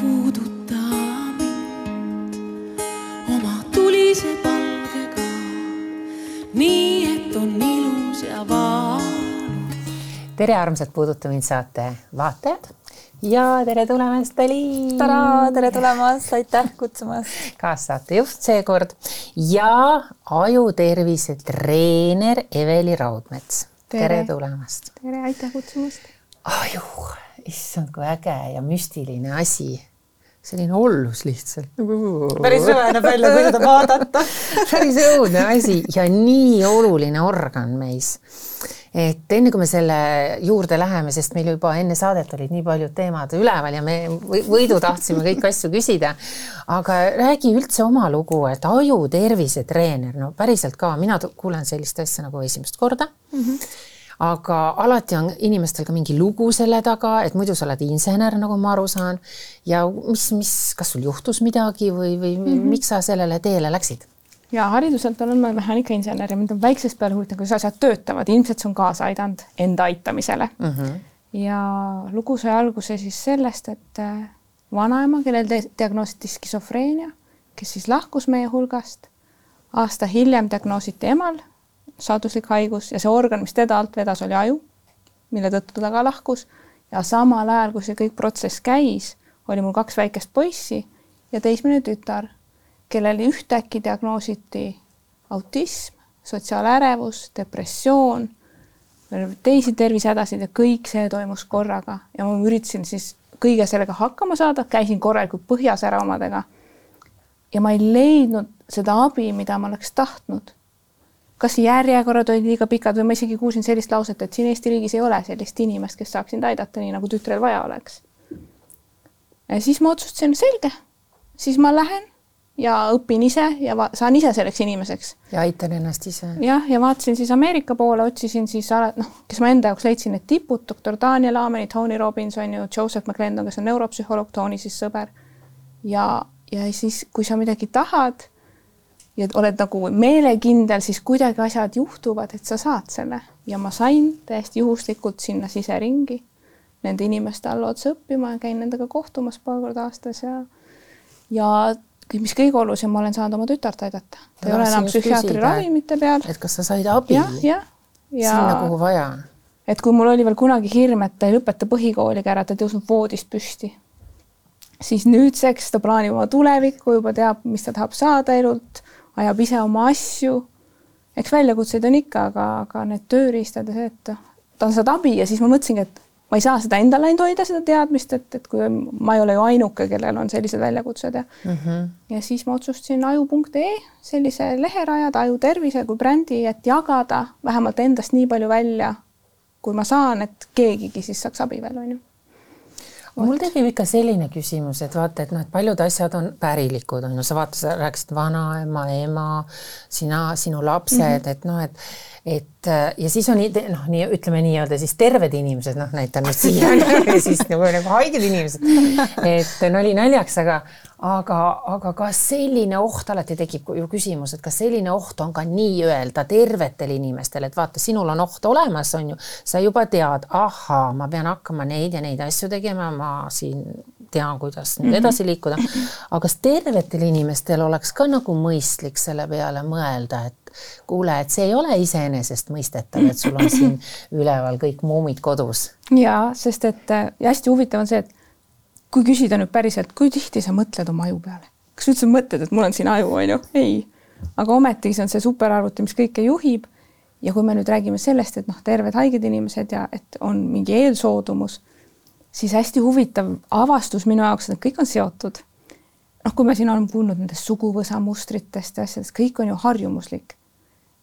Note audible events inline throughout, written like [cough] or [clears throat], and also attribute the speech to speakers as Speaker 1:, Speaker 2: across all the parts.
Speaker 1: puuduta mind oma tulise palgega, nii et on ilus ja valus.
Speaker 2: tere, armsad Puuduta mind saate vaatajad ja tere tulemast, Aliin.
Speaker 3: tere tulemast, aitäh kutsumast.
Speaker 2: kaassaatejuht seekord ja ajutervise treener Eveli Raudmets. tere tulemast.
Speaker 3: tere, aitäh kutsumast.
Speaker 2: aju, issand, kui äge ja müstiline asi selline ollus lihtsalt.
Speaker 3: päris õve näeb välja, kui teda vaadata [laughs]
Speaker 2: päris õudne asi ja nii oluline organ meis et enne kui me selle juurde läheme, sest meil juba enne saadet olid nii paljud teemad üleval ja me võidu tahtsime kõiki asju küsida. aga räägi üldse oma lugu, et aju tervisetreener, no päriselt ka, mina kuulen sellist asja nagu esimest korda mm. -hmm aga alati on inimestel ka mingi lugu selle taga, et muidu sa oled insener, nagu ma aru saan. ja mis, mis, kas sul juhtus midagi või, või mm -hmm. miks sa sellele teele läksid?
Speaker 3: ja hariduselt olen ma mehaanikainsener ja mind on väiksest peale huvitav, kuidas asjad töötavad, ilmselt see on kaasa aidanud enda aitamisele mm. -hmm. ja lugu sai alguse siis sellest, et äh, vanaema, kellel diagnoositi skisofreenia, kes siis lahkus meie hulgast, aasta hiljem diagnoositi emal saaduslik haigus ja see organ, mis teda alt vedas, oli aju, mille tõttu ta ka lahkus ja samal ajal, kui see kõik protsess käis, oli mul kaks väikest poissi ja teismeline tütar kellel ühtäkki diagnoositi autism, sotsiaalärevus, depressioon, teisi tervisehädasid ja kõik see toimus korraga ja ma üritasin siis kõige sellega hakkama saada, käisin korralikult põhjas ära omadega. ja ma ei leidnud seda abi, mida ma oleks tahtnud. Kas järjekorrad olid liiga pikad või ma isegi kuulsin sellist lauset, et siin Eesti riigis ei ole sellist inimest, kes saaks sind aidata, nii nagu tütrel vaja oleks. ja siis ma otsustasin, selge, siis ma lähen ja õpin ise ja saan ise selleks inimeseks.
Speaker 2: ja aitan ennast ise.
Speaker 3: jah, ja vaatasin siis Ameerika poole, otsisin siis noh, kes ma enda jaoks leidsin need tipud, doktor Daniel Aameni, Tony Robbins on ju, Joseph McClendon, kes on neuropsühholoog, Tony siis sõber. ja, ja siis, kui sa midagi tahad ja oled nagu meelekindel, siis kuidagi asjad juhtuvad, et sa saad selle ja ma sain täiesti juhuslikult sinna siseringi nende inimeste alla otsa õppima ja käin nendega kohtumas paar korda aastas ja ja mis kõige olulisem, ma olen saanud oma tütart aidata. ta ei ole enam psühhiaatri ravimite peal.
Speaker 2: et kas sa said abi
Speaker 3: ja, ja, ja,
Speaker 2: sinna, kuhu vaja?
Speaker 3: et kui mul oli veel kunagi hirm, et ta ei lõpeta põhikooliga ära, ta ei tõusnud voodist püsti, siis nüüdseks ta plaanib oma tulevikku, juba teab, mis ta tahab saada elult, ajab ise oma asju. eks väljakutseid on ikka, aga, aga need tööriistad ja see, et ta saab abi ja siis ma mõtlesingi, et ma ei saa seda endale ainult hoida, seda teadmist, et, et kui ma ei ole ju ainuke, kellel on sellised väljakutsed ja mm -hmm. ja siis ma otsustasin aju.ee sellise lehe rajada, Aju tervise kui brändi, et jagada vähemalt endast nii palju välja, kui ma saan, et keegigi siis saaks abi veel, on ju
Speaker 2: mul tekib ikka selline küsimus, et vaata, et noh, et paljud asjad on pärilikud, on ju, sa vaata, sa rääkisid vanaema, ema, sina, sinu lapsed mm, -hmm. et noh, et et äh, ja siis on noh, nii ütleme nii-öelda siis terved inimesed, noh näitan nüüd siia [laughs] ja siis nagu, nagu haiged inimesed. et nali naljaks, aga, aga, aga kas selline oht alati tekib ju küsimus, et kas selline oht on ka nii-öelda tervetel inimestel, et vaata, sinul on oht olemas, on ju, sa juba tead, ahaa, ma pean hakkama neid ja neid asju tegema, ma siin tean, kuidas nüüd mhm. edasi liikuda. aga kas tervetel inimestel oleks ka nagu mõistlik selle peale mõelda, et kuule, et see ei ole iseenesestmõistetav, et sul on siin [laughs] üleval kõik muumid kodus.
Speaker 3: ja sest et äh, ja hästi huvitav on see, et kui küsida nüüd päriselt, kui tihti sa mõtled oma aju peale, kas sa üldse mõtled, et mul on siin aju, on ju, ei. aga ometigi see on see superarvuti, mis kõike juhib. ja kui me nüüd räägime sellest, et noh, terved haiged inimesed ja et on mingi eelsoodumus, siis hästi huvitav avastus minu jaoks, et kõik on seotud. noh, kui me siin oleme kuulnud nendest suguvõsa mustritest ja asjadest, kõik on ju harjumuslik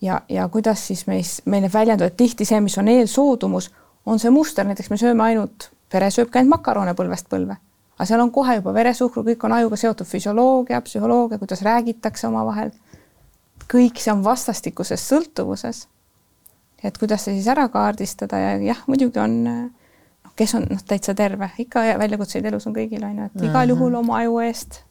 Speaker 3: ja, ja kuidas siis meis, meile väljenduvad tihti see, mis on eelsoodumus, on see muster, näiteks me sööme ainult, pere sööbki ainult makarone põlvest põlve, aga seal on kohe juba veresuhkru, kõik on ajuga seotud füsioloogia, psühholoogia, kuidas räägitakse omavahel. kõik see on vastastikuses sõltuvuses. et kuidas see siis ära kaardistada ja jah, muidugi on noh, kes on noh, täitsa terve, ikka väljakutseid elus on kõigil on ju, et igal -hmm. juhul oma aju eest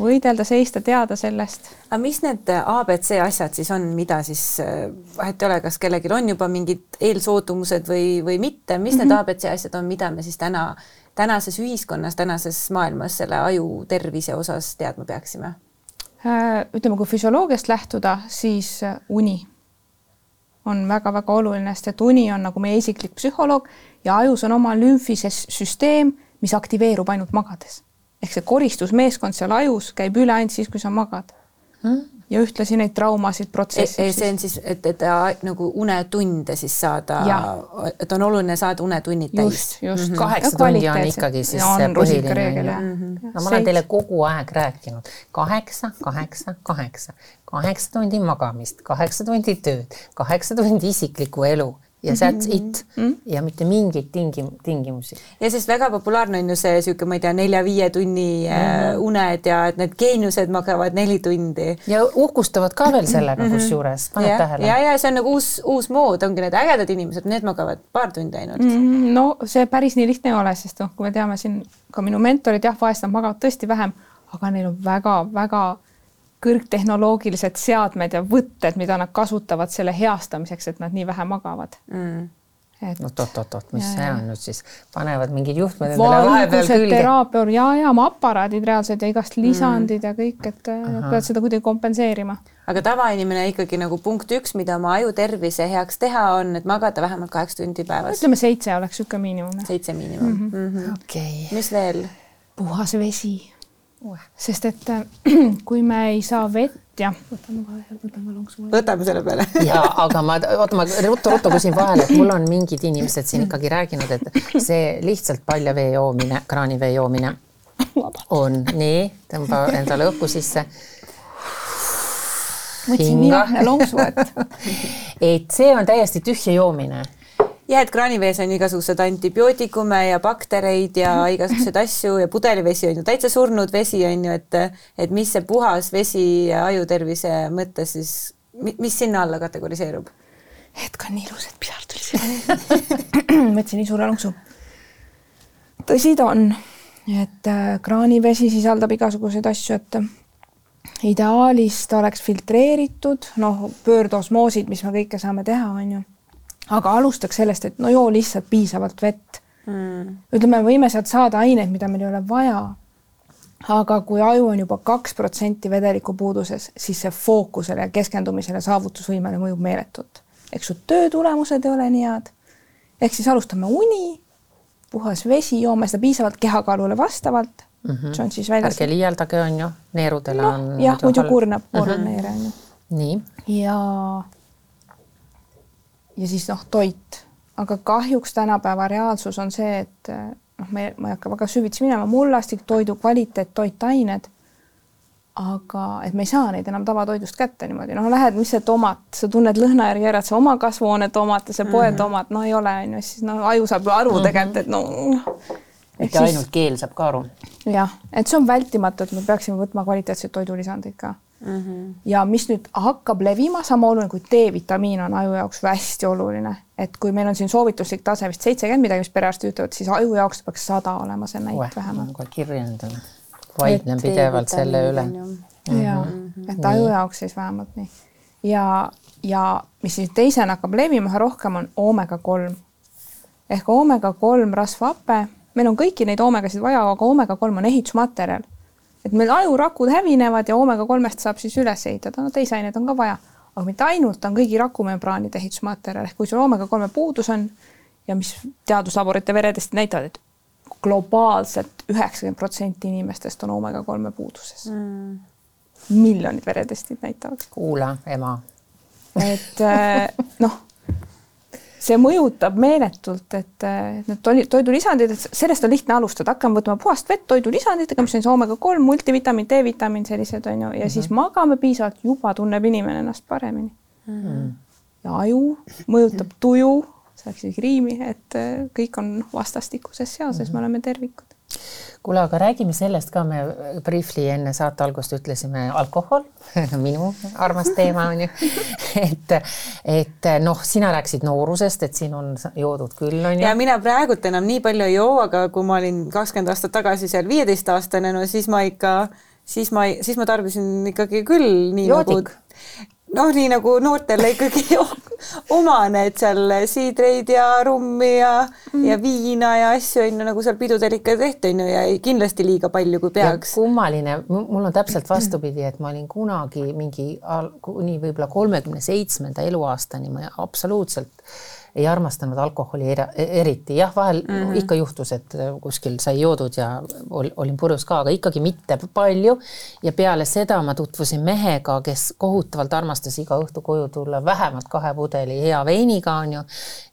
Speaker 3: võidelda, seista, teada sellest.
Speaker 4: aga mis need abc asjad siis on, mida siis äh, vahet ei ole, kas kellelgi on juba mingid eelsoodumused või, või mitte, mis mm -hmm. need abc asjad on, mida me siis täna, tänases ühiskonnas, tänases maailmas selle aju tervise osas teadma peaksime?
Speaker 3: Äh, ütleme, kui füsioloogiast lähtuda, siis äh, uni on väga-väga oluline, sest et uni on nagu meie isiklik psühholoog ja ajus on oma lümfises süsteem, mis aktiveerub ainult magades ehk see koristusmeeskond seal ajus käib üle ainult siis, kui sa magad hmm? ja ühtlasi neid traumasid protsessib
Speaker 4: e,. E, see on siis, et, et nagu unetunde siis saada, et on oluline saada unetunnid täis.
Speaker 3: just, just mm.
Speaker 2: -hmm. kaheksa tundi on ikkagi siis ja see põhiline. no ma olen teile kogu aeg rääkinud, kaheksa, kaheksa, kaheksa, kaheksa tundi magamist, kaheksa tundi tööd, kaheksa tundi isiklikku elu ja that's it mm -hmm. ja mitte mingeid tingim-, tingimusi.
Speaker 4: ja sest väga populaarne on ju see niisugune, ma ei tea, nelja-viie tunni mm -hmm. uned ja et need geeniused magavad neli tundi.
Speaker 2: ja uhkustavad ka veel sellega mm -hmm. kusjuures, paned
Speaker 4: ja,
Speaker 2: tähele?
Speaker 4: ja, ja see on nagu uus, uus mood, ongi need ägedad inimesed, need magavad paar tundi ainult mm.
Speaker 3: -hmm. no see päris nii lihtne ei ole, sest noh, kui me teame siin ka minu mentorid, jah, vahest nad magavad tõesti vähem, aga neil on väga-väga kõrgtehnoloogilised seadmed ja võtted, mida nad kasutavad selle heastamiseks, et nad nii vähe magavad mm
Speaker 2: et oot-oot-oot, mis ja, see on nüüd siis, panevad mingid juhtmed endale vahepeal külge?
Speaker 3: teraapia ja, ja oma aparaadid reaalselt ja igast lisandid mm. ja kõik, et Aha. pead seda kuidagi kompenseerima.
Speaker 4: aga tavainimene ikkagi nagu punkt üks, mida oma aju tervise heaks teha, on, et magada vähemalt kaheksa tundi päevas.
Speaker 3: ütleme seitse oleks niisugune miinimum.
Speaker 4: seitse miinimum mm. -hmm. Mm -hmm.
Speaker 2: Okay.
Speaker 4: mis veel?
Speaker 3: puhas vesi sest et äh, [clears throat] kui me ei saa vett ja võtame kohe, võtame lonksu.
Speaker 4: võtame selle peale. [laughs]
Speaker 2: Ja aga ma, oota, ma ruttu-ruttu küsin vahele, et mul on mingid inimesed siin ikkagi rääkinud, et see lihtsalt palja vee joomine, kraanivee joomine on nii, tõmba endale õhku sisse.
Speaker 3: võtsin nii lahne lonksu, et [laughs]
Speaker 2: et see on täiesti tühja joomine
Speaker 4: jah, et kraanivees on igasuguseid antibiootikume ja baktereid ja mhm. igasuguseid asju ja pudelivesi on ju täitsa surnud vesi on ju, et et mis see puhas vesi ajutervise mõttes siis, mis sinna alla kategoriseerub?
Speaker 3: hetk on nii ilus, et pisar tuli silma. [laughs] võtsin nii suure lonksu. tõsi ta on, et äh, kraanivesi sisaldab igasuguseid asju, et ideaalis ta oleks filtreeritud, noh, pöördosmoosid, mis me kõike saame teha, on ju aga alustaks sellest, et no joo lihtsalt piisavalt vett mm.. ütleme, võime sealt saada aineid, mida meil ei ole vaja. aga kui aju on juba kaks protsenti vedeliku puuduses, siis see fookusele ja keskendumisele, saavutusvõimele mõjub meeletult. eks su töö tulemused ei ole nii head. ehk siis alustame uni, puhas vesi, joome seda piisavalt kehakaalule vastavalt mm. -hmm. see on siis väljas.
Speaker 2: ärge liialdage, on ju, neerudele no, on.
Speaker 3: jah, muidu kurnab, kurnab mm -hmm. neere on ju.
Speaker 2: nii.
Speaker 3: ja ja siis noh, toit, aga kahjuks tänapäeva reaalsus on see, et noh, me, ma ei hakka väga süvitsi minema, mullastik, toidu kvaliteet, toitained. aga et me ei saa neid enam tavatoidust kätte niimoodi, noh, lähed, mis see tomat, sa tunned lõhna järgi ära, et see oma kasvuhoone tomat ja see poe -hmm. tomat, no ei ole, on ju, siis no aju saab ju aru mm -hmm. tegelikult, et no
Speaker 2: mitte siis... ainult keel saab ka aru.
Speaker 3: jah, et see on vältimatu, et me peaksime võtma kvaliteetseid toidulisandeid ka mm. -hmm. ja mis nüüd hakkab levima, sama oluline kui D-vitamiin on aju jaoks hästi oluline, et kui meil on siin soovituslik tase vist seitsekümmend midagi, mis perearstid ütlevad, siis aju jaoks peaks sada olema see näit vähemalt.
Speaker 2: kohe kirja endale, vaidlen pidevalt selle üle.
Speaker 3: ja mm, -hmm. et aju jaoks siis vähemalt nii ja, ja mis siis teisena hakkab levima üha rohkem, on oomega kolm ehk oomega kolm rasvhape meil on kõiki neid oomegasid vaja, aga oomega kolm on ehitusmaterjal et meil ajurakud hävinevad ja oomega kolmest saab siis üles ehitada, no teisaineid on ka vaja, aga mitte ainult, on kõigi rakumembraanide ehitusmaterjal, ehk kui sul oomega kolme puudus on ja mis teaduslaborite veredest näitavad, et globaalselt üheksakümmend protsenti inimestest on oomega kolme puuduses. Mm.. miljonid veretestid näitavad.
Speaker 2: kuula, ema.
Speaker 3: et eh, noh see mõjutab meeletult, et need toidulisandid, et sellest on lihtne alustada, hakkame võtma puhast vett toidulisanditega, mis on siis oomega kolm, multivitamiin, D-vitamiin, sellised on ju, ja mm -hmm. siis magame piisavalt, juba tunneb inimene ennast paremini mm. -hmm. ja aju mõjutab tuju, läks isegi riimi, et äh, kõik on vastastikuses seoses mm, -hmm. me oleme tervikud
Speaker 2: kuule, aga räägime sellest ka, me briefly enne saate algust ütlesime alkohol [laughs] minu armas teema on ju [laughs] et, et noh, sina rääkisid noorusest, et siin on joodud küll on ju.
Speaker 4: ja mina praegult enam nii palju ei joo, aga kui ma olin kakskümmend aastat tagasi seal viieteistaastane, no siis ma ikka siis ma, siis ma tarbisin ikkagi küll nii
Speaker 2: Joodik.
Speaker 4: nagu noh, nii nagu noortele ikkagi [laughs] omane, et seal siidreid ja rummi ja mm., ja viina ja asju on ju nagu seal pidudel ikka tehti on ju ja kindlasti liiga palju, kui peaks.
Speaker 2: kummaline, mul on täpselt vastupidi, et ma olin kunagi mingi kuni võib-olla kolmekümne seitsmenda eluaastani ma absoluutselt ei armastanud alkoholi era, eriti, jah, vahel mm -hmm. ikka juhtus, et kuskil sai joodud ja ol, olin purjus ka, aga ikkagi mitte palju. ja peale seda ma tutvusin mehega, kes kohutavalt armastas iga õhtu koju tulla vähemalt kahe pudeli hea veiniga, on ju.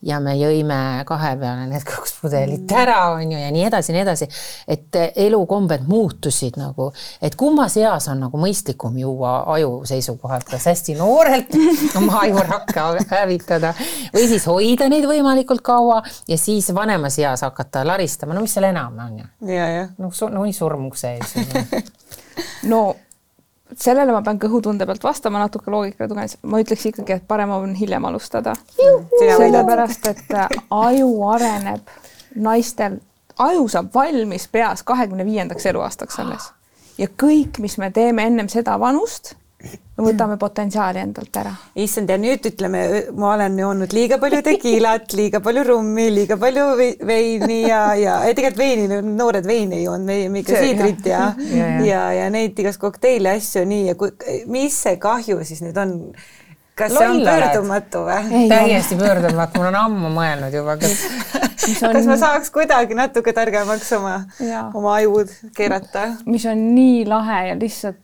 Speaker 2: ja me jõime kahe peale need kaks pudelit ära, on ju, ja nii edasi, nii edasi. et elukombed muutusid nagu, et kummas eas on nagu mõistlikum juua aju seisukohalt, kas hästi noorelt [laughs] oma ajurakke hävitada või siis hoida hoida neid võimalikult kaua ja siis vanemas eas hakata laristama, no mis seal enam on ju.
Speaker 4: ja, jah.
Speaker 2: noh, nagunii surmukse ees. [laughs]
Speaker 3: no sellele ma pean kõhutunde pealt vastama natuke loogikale tuginedes, ma ütleks ikkagi, et parem on hiljem alustada. sellepärast, et äh, aju areneb naistel, aju saab valmis peas kahekümne viiendaks eluaastaks alles ja kõik, mis me teeme ennem seda vanust me võtame potentsiaali endalt ära.
Speaker 4: issand, ja nüüd ütleme, ma olen joonud liiga palju tekiilat, liiga palju rummi, liiga palju veini ja, ja tegelikult veini, noored veini ei joonud, me jõime ikka siidrit ja, [laughs] ja, ja, ja, ja neid igast kokteile asju nii ja kui, mis see kahju siis nüüd on? kas Loll see on pöördumatu või?
Speaker 2: täiesti pöördumatu, ma olen ammu mõelnud juba, kas [laughs]
Speaker 4: on... kas ma saaks kuidagi natuke targemaks oma, oma ajud keerata?
Speaker 3: mis on nii lahe ja lihtsalt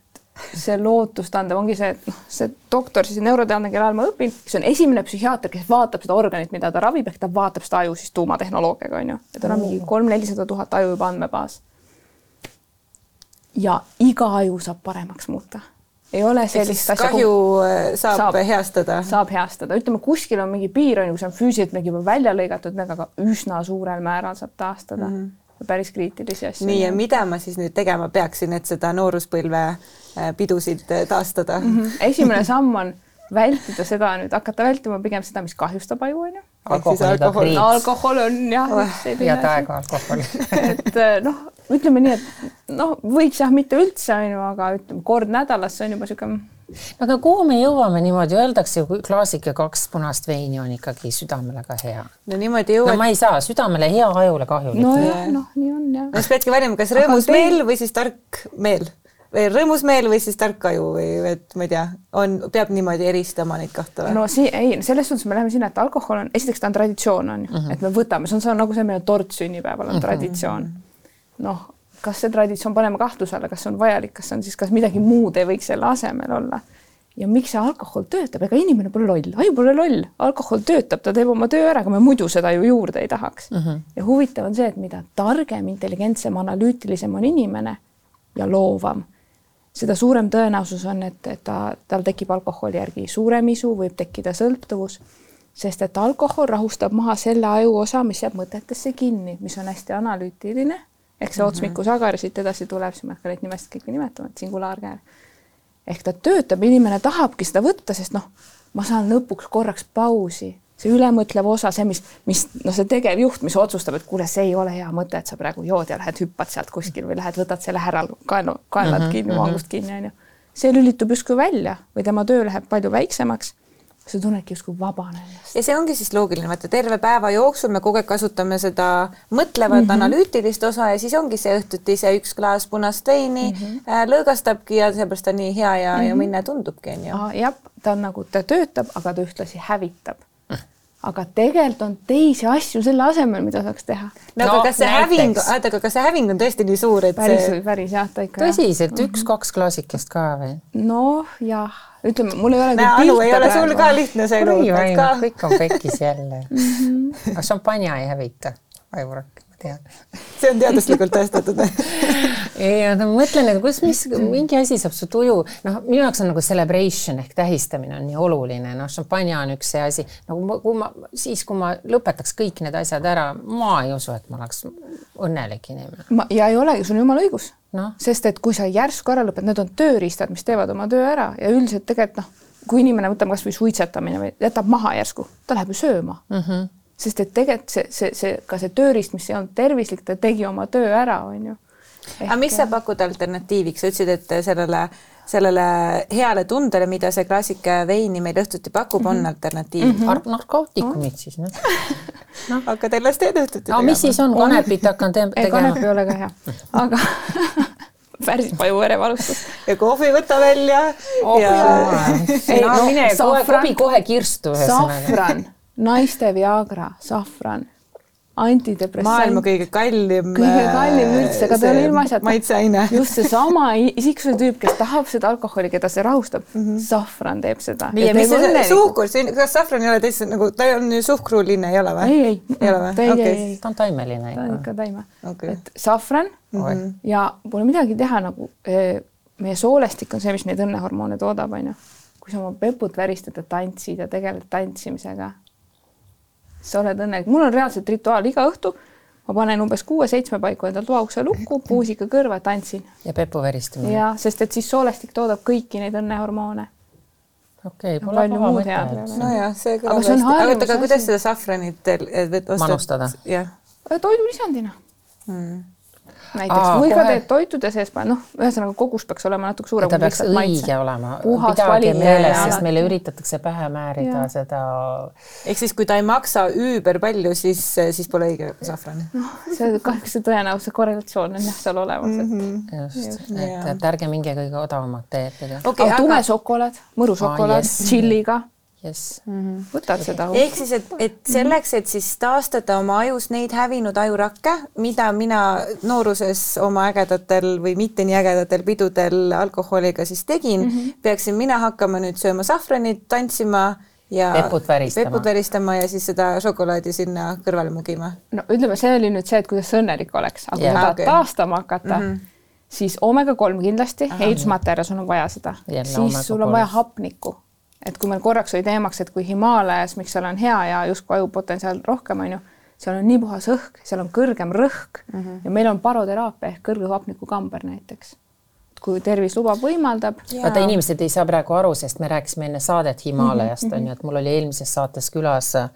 Speaker 3: see lootustandev ongi see, et noh, see doktor siis neuroteadlane, kelle ajal ma õpin, kes on esimene psühhiaater, kes vaatab seda organit, mida ta ravib, ehk ta vaatab seda aju siis tuumatehnoloogiaga on ju, ja tal on mingi kolm-nelisada tuhat aju juba andmebaas. ja iga aju saab paremaks muuta ei ole sellist
Speaker 4: asja. kahju äh, saab, saab heastada.
Speaker 3: saab heastada, ütleme kuskil on mingi piir on ju, kus on füüsiliselt mingi juba välja lõigatud, aga üsna suurel määral saab taastada mm. -hmm päris kriitilisi asju.
Speaker 4: nii, ja mida ma siis nüüd tegema peaksin, et seda nooruspõlve äh, pidusid äh, taastada mm?
Speaker 3: -hmm. esimene [laughs] samm on vältida seda nüüd, hakata vältima pigem seda, mis kahjustab aju, onju. alkohol, alkohol on jah oh,.
Speaker 2: head aega alkohol [laughs]
Speaker 3: et äh, noh, ütleme nii, et noh, võiks jah, mitte üldse onju, aga ütleme kord nädalas see on juba sihuke
Speaker 2: aga kuhu me jõuame niimoodi, öeldakse ju klaasike kaks punast veini on ikkagi südamele ka hea.
Speaker 4: no niimoodi jõuad
Speaker 2: no,. ma ei saa, südamele hea, ajule kahjulik.
Speaker 3: nojah, noh, nii on jah.
Speaker 4: no siis peadki valima, kas rõõmus te... meel või siis tark meel või rõõmus meel või siis tark aju või et ma ei tea, on, peab niimoodi eristama neid kahte või?
Speaker 3: no sii-, ei, selles suhtes me läheme sinna, et alkohol on, esiteks ta on traditsioon on ju mm, -hmm. et me võtame, see on, see on nagu see meie tort sünnipäeval on mm -hmm. traditsioon. noh, kas see traditsioon paneme kahtluse alla, kas see on vajalik, kas on siis, kas midagi muud ei võiks selle asemel olla ja miks see alkohol töötab, ega inimene pole loll, aju pole loll, alkohol töötab, ta teeb oma töö ära, aga me muidu seda ju juurde ei tahaks mm. -hmm. ja huvitav on see, et mida targem, intelligentsem, analüütilisem on inimene ja loovam, seda suurem tõenäosus on, et, et ta, tal tekib alkoholi järgi suurem isu, võib tekkida sõltuvus, sest et alkohol rahustab maha selle ajuosa, mis jääb mõtetesse kinni, mis on hästi analüütiline, ehk see mm -hmm. otsmiku sagar siit edasi tuleb, siis ma ei hakka neid nimesid kõiki nimetama, et singulaarkäär ehk ta töötab, inimene tahabki seda võtta, sest noh, ma saan lõpuks korraks pausi, see ülemõtlev osa, see, mis, mis noh, see tegevjuht, mis otsustab, et kuule, see ei ole hea mõte, et sa praegu jood ja lähed hüppad sealt kuskil või lähed, võtad selle härral kaenu, kaelad mm -hmm, kinni, vangust mhm. kinni, onju. see lülitub justkui välja või tema töö läheb palju väiksemaks sa tunnedki justkui vabane ennast.
Speaker 4: ja see ongi siis loogiline, vaata terve päeva jooksul me kogu aeg kasutame seda mõtlevat mm -hmm. analüütilist osa ja siis ongi see õhtuti see üks klaas punast veini mm -hmm. lõõgastabki ja seepärast on nii hea ja mm, -hmm. ja minne tundubki onju.
Speaker 3: jah, ta on nagu, ta töötab, aga ta ühtlasi hävitab aga tegelikult on teisi asju selle asemel, mida saaks teha.
Speaker 4: no aga no, kas see näiteks. häving, oota, aga kas see häving on tõesti nii suur, et
Speaker 3: päris,
Speaker 4: see
Speaker 3: päris jah, ta ikka
Speaker 2: tõsiselt üks-kaks klaasikest ka või?
Speaker 3: noh, jah ütleme, mul ei ole
Speaker 4: pilte praegu. ei ole sul ka lihtne see elu.
Speaker 2: kõik on pekkis jälle mm. -hmm. aga šampanja ei hävita, ajurakk, ma tean. [laughs]
Speaker 4: see on teaduslikult tõestatud [laughs]
Speaker 2: ei, ma mõtlen, et kus, mis mingi asi saab su tuju, noh, minu jaoks on nagu celebration ehk tähistamine on nii oluline, noh, šampanja on üks see asi, nagu kui ma siis, kui ma lõpetaks kõik need asjad ära, ma ei usu, et ma oleks õnnelik inimene.
Speaker 3: ma ja ei olegi, sul on jumala õigus no.. sest et kui sa järsku ära lõpetad, need on tööriistad, mis teevad oma töö ära ja üldiselt tegelikult noh, kui inimene, võtame kasvõi suitsetamine või jätab maha järsku, ta läheb ju sööma mm. -hmm. Sest et tegelikult see, see, see ka see tööriist, mis ei olnud tervislik, ta tegi oma töö ära, onju.
Speaker 4: Aga mis sa pakud alternatiiviks, sa ütlesid, et sellele, sellele heale tundele, mida see klaasika veini meil õhtuti pakub, on alternatiiv. Mm. -hmm.
Speaker 2: narkootikumid siis noh. [laughs]
Speaker 4: Noh, hakka teil las teed õhtuti
Speaker 2: no, mis siis on, kanepit hakkan te [laughs]
Speaker 3: ei, kanep ei ole ka hea, aga [laughs] päris paju verevalustust.
Speaker 4: ja kohvi võta välja.
Speaker 2: Oh,
Speaker 4: ja.
Speaker 2: ei no mine kohe, kohe kirstu.
Speaker 3: safran, naiste Viagra, safran antidepressant.
Speaker 4: maailma kõige kallim.
Speaker 3: kõige kallim üldse, aga ta on ilmaasjata.
Speaker 4: maitseaine. [laughs]
Speaker 3: just seesama isiksuse tüüp, kes tahab seda alkoholi, keda see rahustab mm, -hmm. safran teeb seda.
Speaker 4: see suhkur, kas safran ei ole täitsa nagu, ta on ju suhkruline, ei ole või?
Speaker 3: ei, ei.
Speaker 4: ei ole või?
Speaker 3: okay..
Speaker 2: ta on taimeline
Speaker 3: ikka. ta on ikka taime
Speaker 4: okay..
Speaker 3: et safran mm -hmm. ja pole midagi teha, nagu eh, meie soolestik on see, mis neid õnnehormoone toodab, onju. kui sa oma peput väristad ja tantsid ja tegeled tantsimisega sa oled õnnelik, mul on reaalselt rituaal iga õhtu. ma panen umbes kuue-seitsme paiku endal toaukse lukku, puusika kõrva, tantsin.
Speaker 2: ja pepu veristamine.
Speaker 3: ja, sest et siis soolestik toodab kõiki neid õnnehormoone.
Speaker 2: okei okay,, pole paha mõte.
Speaker 4: nojah, see kõlab hästi, aga oota, aga kuidas seda safranit
Speaker 2: ostad? manustada.
Speaker 4: jah.
Speaker 3: toidulisandina hmm näiteks Aa, või kohe... ka teed toitude sees, noh, ühesõnaga kogus peaks olema natuke suurem.
Speaker 2: ta peaks õige maitse. olema, pidage meeles, sest meile üritatakse pähe määrida ja. seda.
Speaker 4: ehk siis, kui ta ei maksa üüber palju, siis, siis pole õige safran.
Speaker 3: noh, see kahjuks see tõenäosus, korrelatsioon on jah seal olemas
Speaker 2: mm. -hmm. just, just., et, et ärge minge kõige odavamat teed.
Speaker 3: Okay, aga tume šokolaad, mõru šokolaad ah, yes. tšilliga
Speaker 2: jess
Speaker 3: mm -hmm. võtad seda.
Speaker 4: ehk siis, et, et selleks, et siis taastada oma ajus neid hävinud ajurakke, mida mina nooruses oma ägedatel või mitte nii ägedatel pidudel alkoholiga siis tegin mm, -hmm. peaksin mina hakkama nüüd sööma safranit, tantsima ja
Speaker 2: peput väristama.
Speaker 4: peput väristama ja siis seda šokolaadi sinna kõrvale mugima.
Speaker 3: no ütleme, see oli nüüd see, et kuidas sa õnnelik oleks, aga yeah. kui sa tahad okay. taastama hakata mm, -hmm. siis oomega kolm kindlasti, ehitusmaterjal, sul on vaja seda, siis sul on vaja hapnikku et kui meil korraks oli teemaks, et kui Himaalajas, miks seal on hea ja justkui ajupotentsiaal rohkem, on ju, seal on nii puhas õhk, seal on kõrgem rõhk mm -hmm. ja meil on baroteraapia ehk kõrgehapnikukamber näiteks. kui tervis lubab, võimaldab.
Speaker 2: vaata, inimesed ei saa praegu aru, sest me rääkisime enne saadet Himaalajast mm, -hmm. on ju, et mul oli eelmises saates külas äh,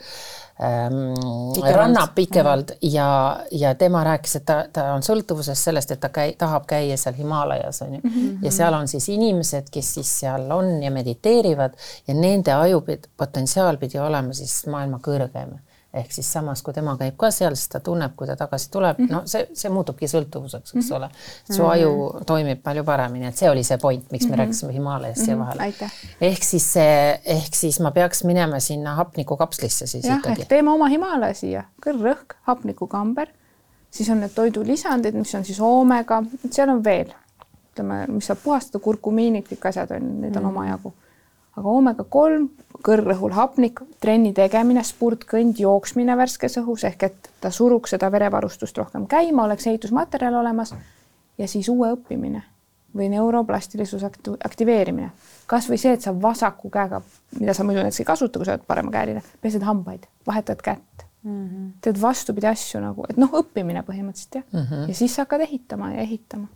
Speaker 2: ähm, Ranna Pikevald ja, ja tema rääkis, et ta, ta on sõltuvuses sellest, et ta käi, tahab käia seal Himaalajas on ju mm. -hmm. ja seal on siis inimesed, kes siis seal on ja mediteerivad ja nende aju potentsiaal pidi olema siis maailma kõrgem ehk siis samas, kui tema käib ka seal, siis ta tunneb, kui ta tagasi tuleb mm, -hmm. no see, see muutubki sõltuvuseks, eks mhm. ole. su aju toimib palju paremini, et see oli see point, miks me mm -hmm. rääkisime Himaalajast siia
Speaker 3: mm -hmm. vahele.
Speaker 2: ehk siis see, ehk siis ma peaks minema sinna hapnikukapslisse siis
Speaker 3: jah,
Speaker 2: ikkagi.
Speaker 3: teeme oma Himaalaja siia, kõrvrõhk, hapnikukamber, siis on need toidulisandid, mis on siis oomega, seal on veel, ütleme, mis saab puhastada, kurkumiinid, kõik asjad on, neid on mm -hmm. omajagu aga oomega kolm, kõrgrõhul hapnik, trenni tegemine, spurtkõnd, jooksmine värskes õhus ehk et ta suruks seda verevarustust rohkem käima, oleks ehitusmaterjal olemas ja siis uue õppimine või neuroplastilisuse aktiveerimine. kasvõi see, et sa vasaku käega, mida sa muidu näiteks ei kasuta, kui sa oled paremakäeline, pesed hambaid, vahetad kätt mm, -hmm. teed vastupidi asju nagu, et noh, õppimine põhimõtteliselt jah mm, -hmm. ja siis sa hakkad ehitama ja ehitama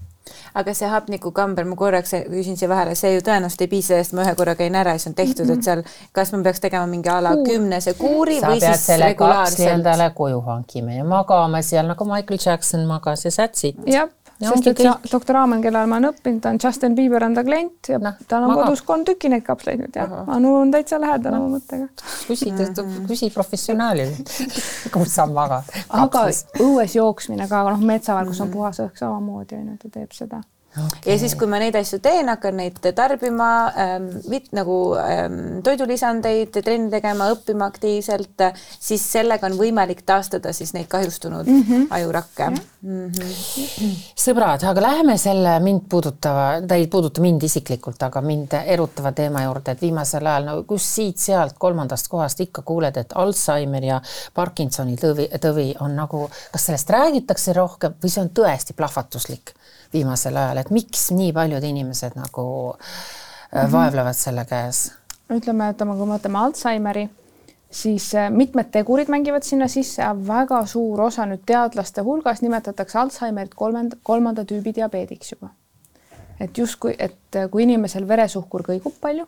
Speaker 4: aga see hapnikukamber, ma korraks küsin siia vahele, see ju tõenäoliselt ei piisa sellest, ma ühe korra käin ära ja siis on tehtud et seal, kas ma peaks tegema mingi a la kümnese kuuri
Speaker 2: sa
Speaker 4: või siis
Speaker 2: regulaarselt? endale koju hankima ja magama seal nagu Michael Jackson magas ja that's it.
Speaker 3: jah, sest et kõik... doktor Aamen, kelle all ma olen õppinud, ta on Justin Bieber on ta klient ja no, tal on magab. kodus kolm tükki neid kapsleid nüüd jah, Anu on täitsa lähedal no. oma mõttega.
Speaker 2: küsi mm, küsi professionaalilt [laughs] kus sa magad.
Speaker 3: aga õues jooksmine ka, noh, metsaval, kus on puhas õhk samamoodi on ju, ta teeb seda
Speaker 4: okay.. ja siis, kui ma neid asju teen, hakkan neid tarbima ähm,, nagu ähm, toidulisandeid, trenni tegema, õppima aktiivselt, siis sellega on võimalik taastada siis neid kahjustunud mm -hmm. ajurakke mm.
Speaker 2: -hmm. sõbrad, aga läheme selle mind puudutava, ta ei puuduta mind isiklikult, aga mind erutava teema juurde, et viimasel ajal no kus siit-sealt kolmandast kohast ikka kuuled, et Alžeimer ja Parkinsoni tõvi, tõvi on nagu, kas sellest räägitakse rohkem või see on tõesti plahvatuslik? viimasel ajal, et miks nii paljud inimesed nagu mm -hmm. vaevlevad selle käes?
Speaker 3: ütleme, et kui me võtame Alžeimeri, siis äh, mitmed tegurid mängivad sinna sisse ja väga suur osa nüüd teadlaste hulgas nimetatakse Alžeimerit kolmanda, kolmanda tüübi diabeediks juba. et justkui, et äh, kui inimesel veresuhkur kõigub palju,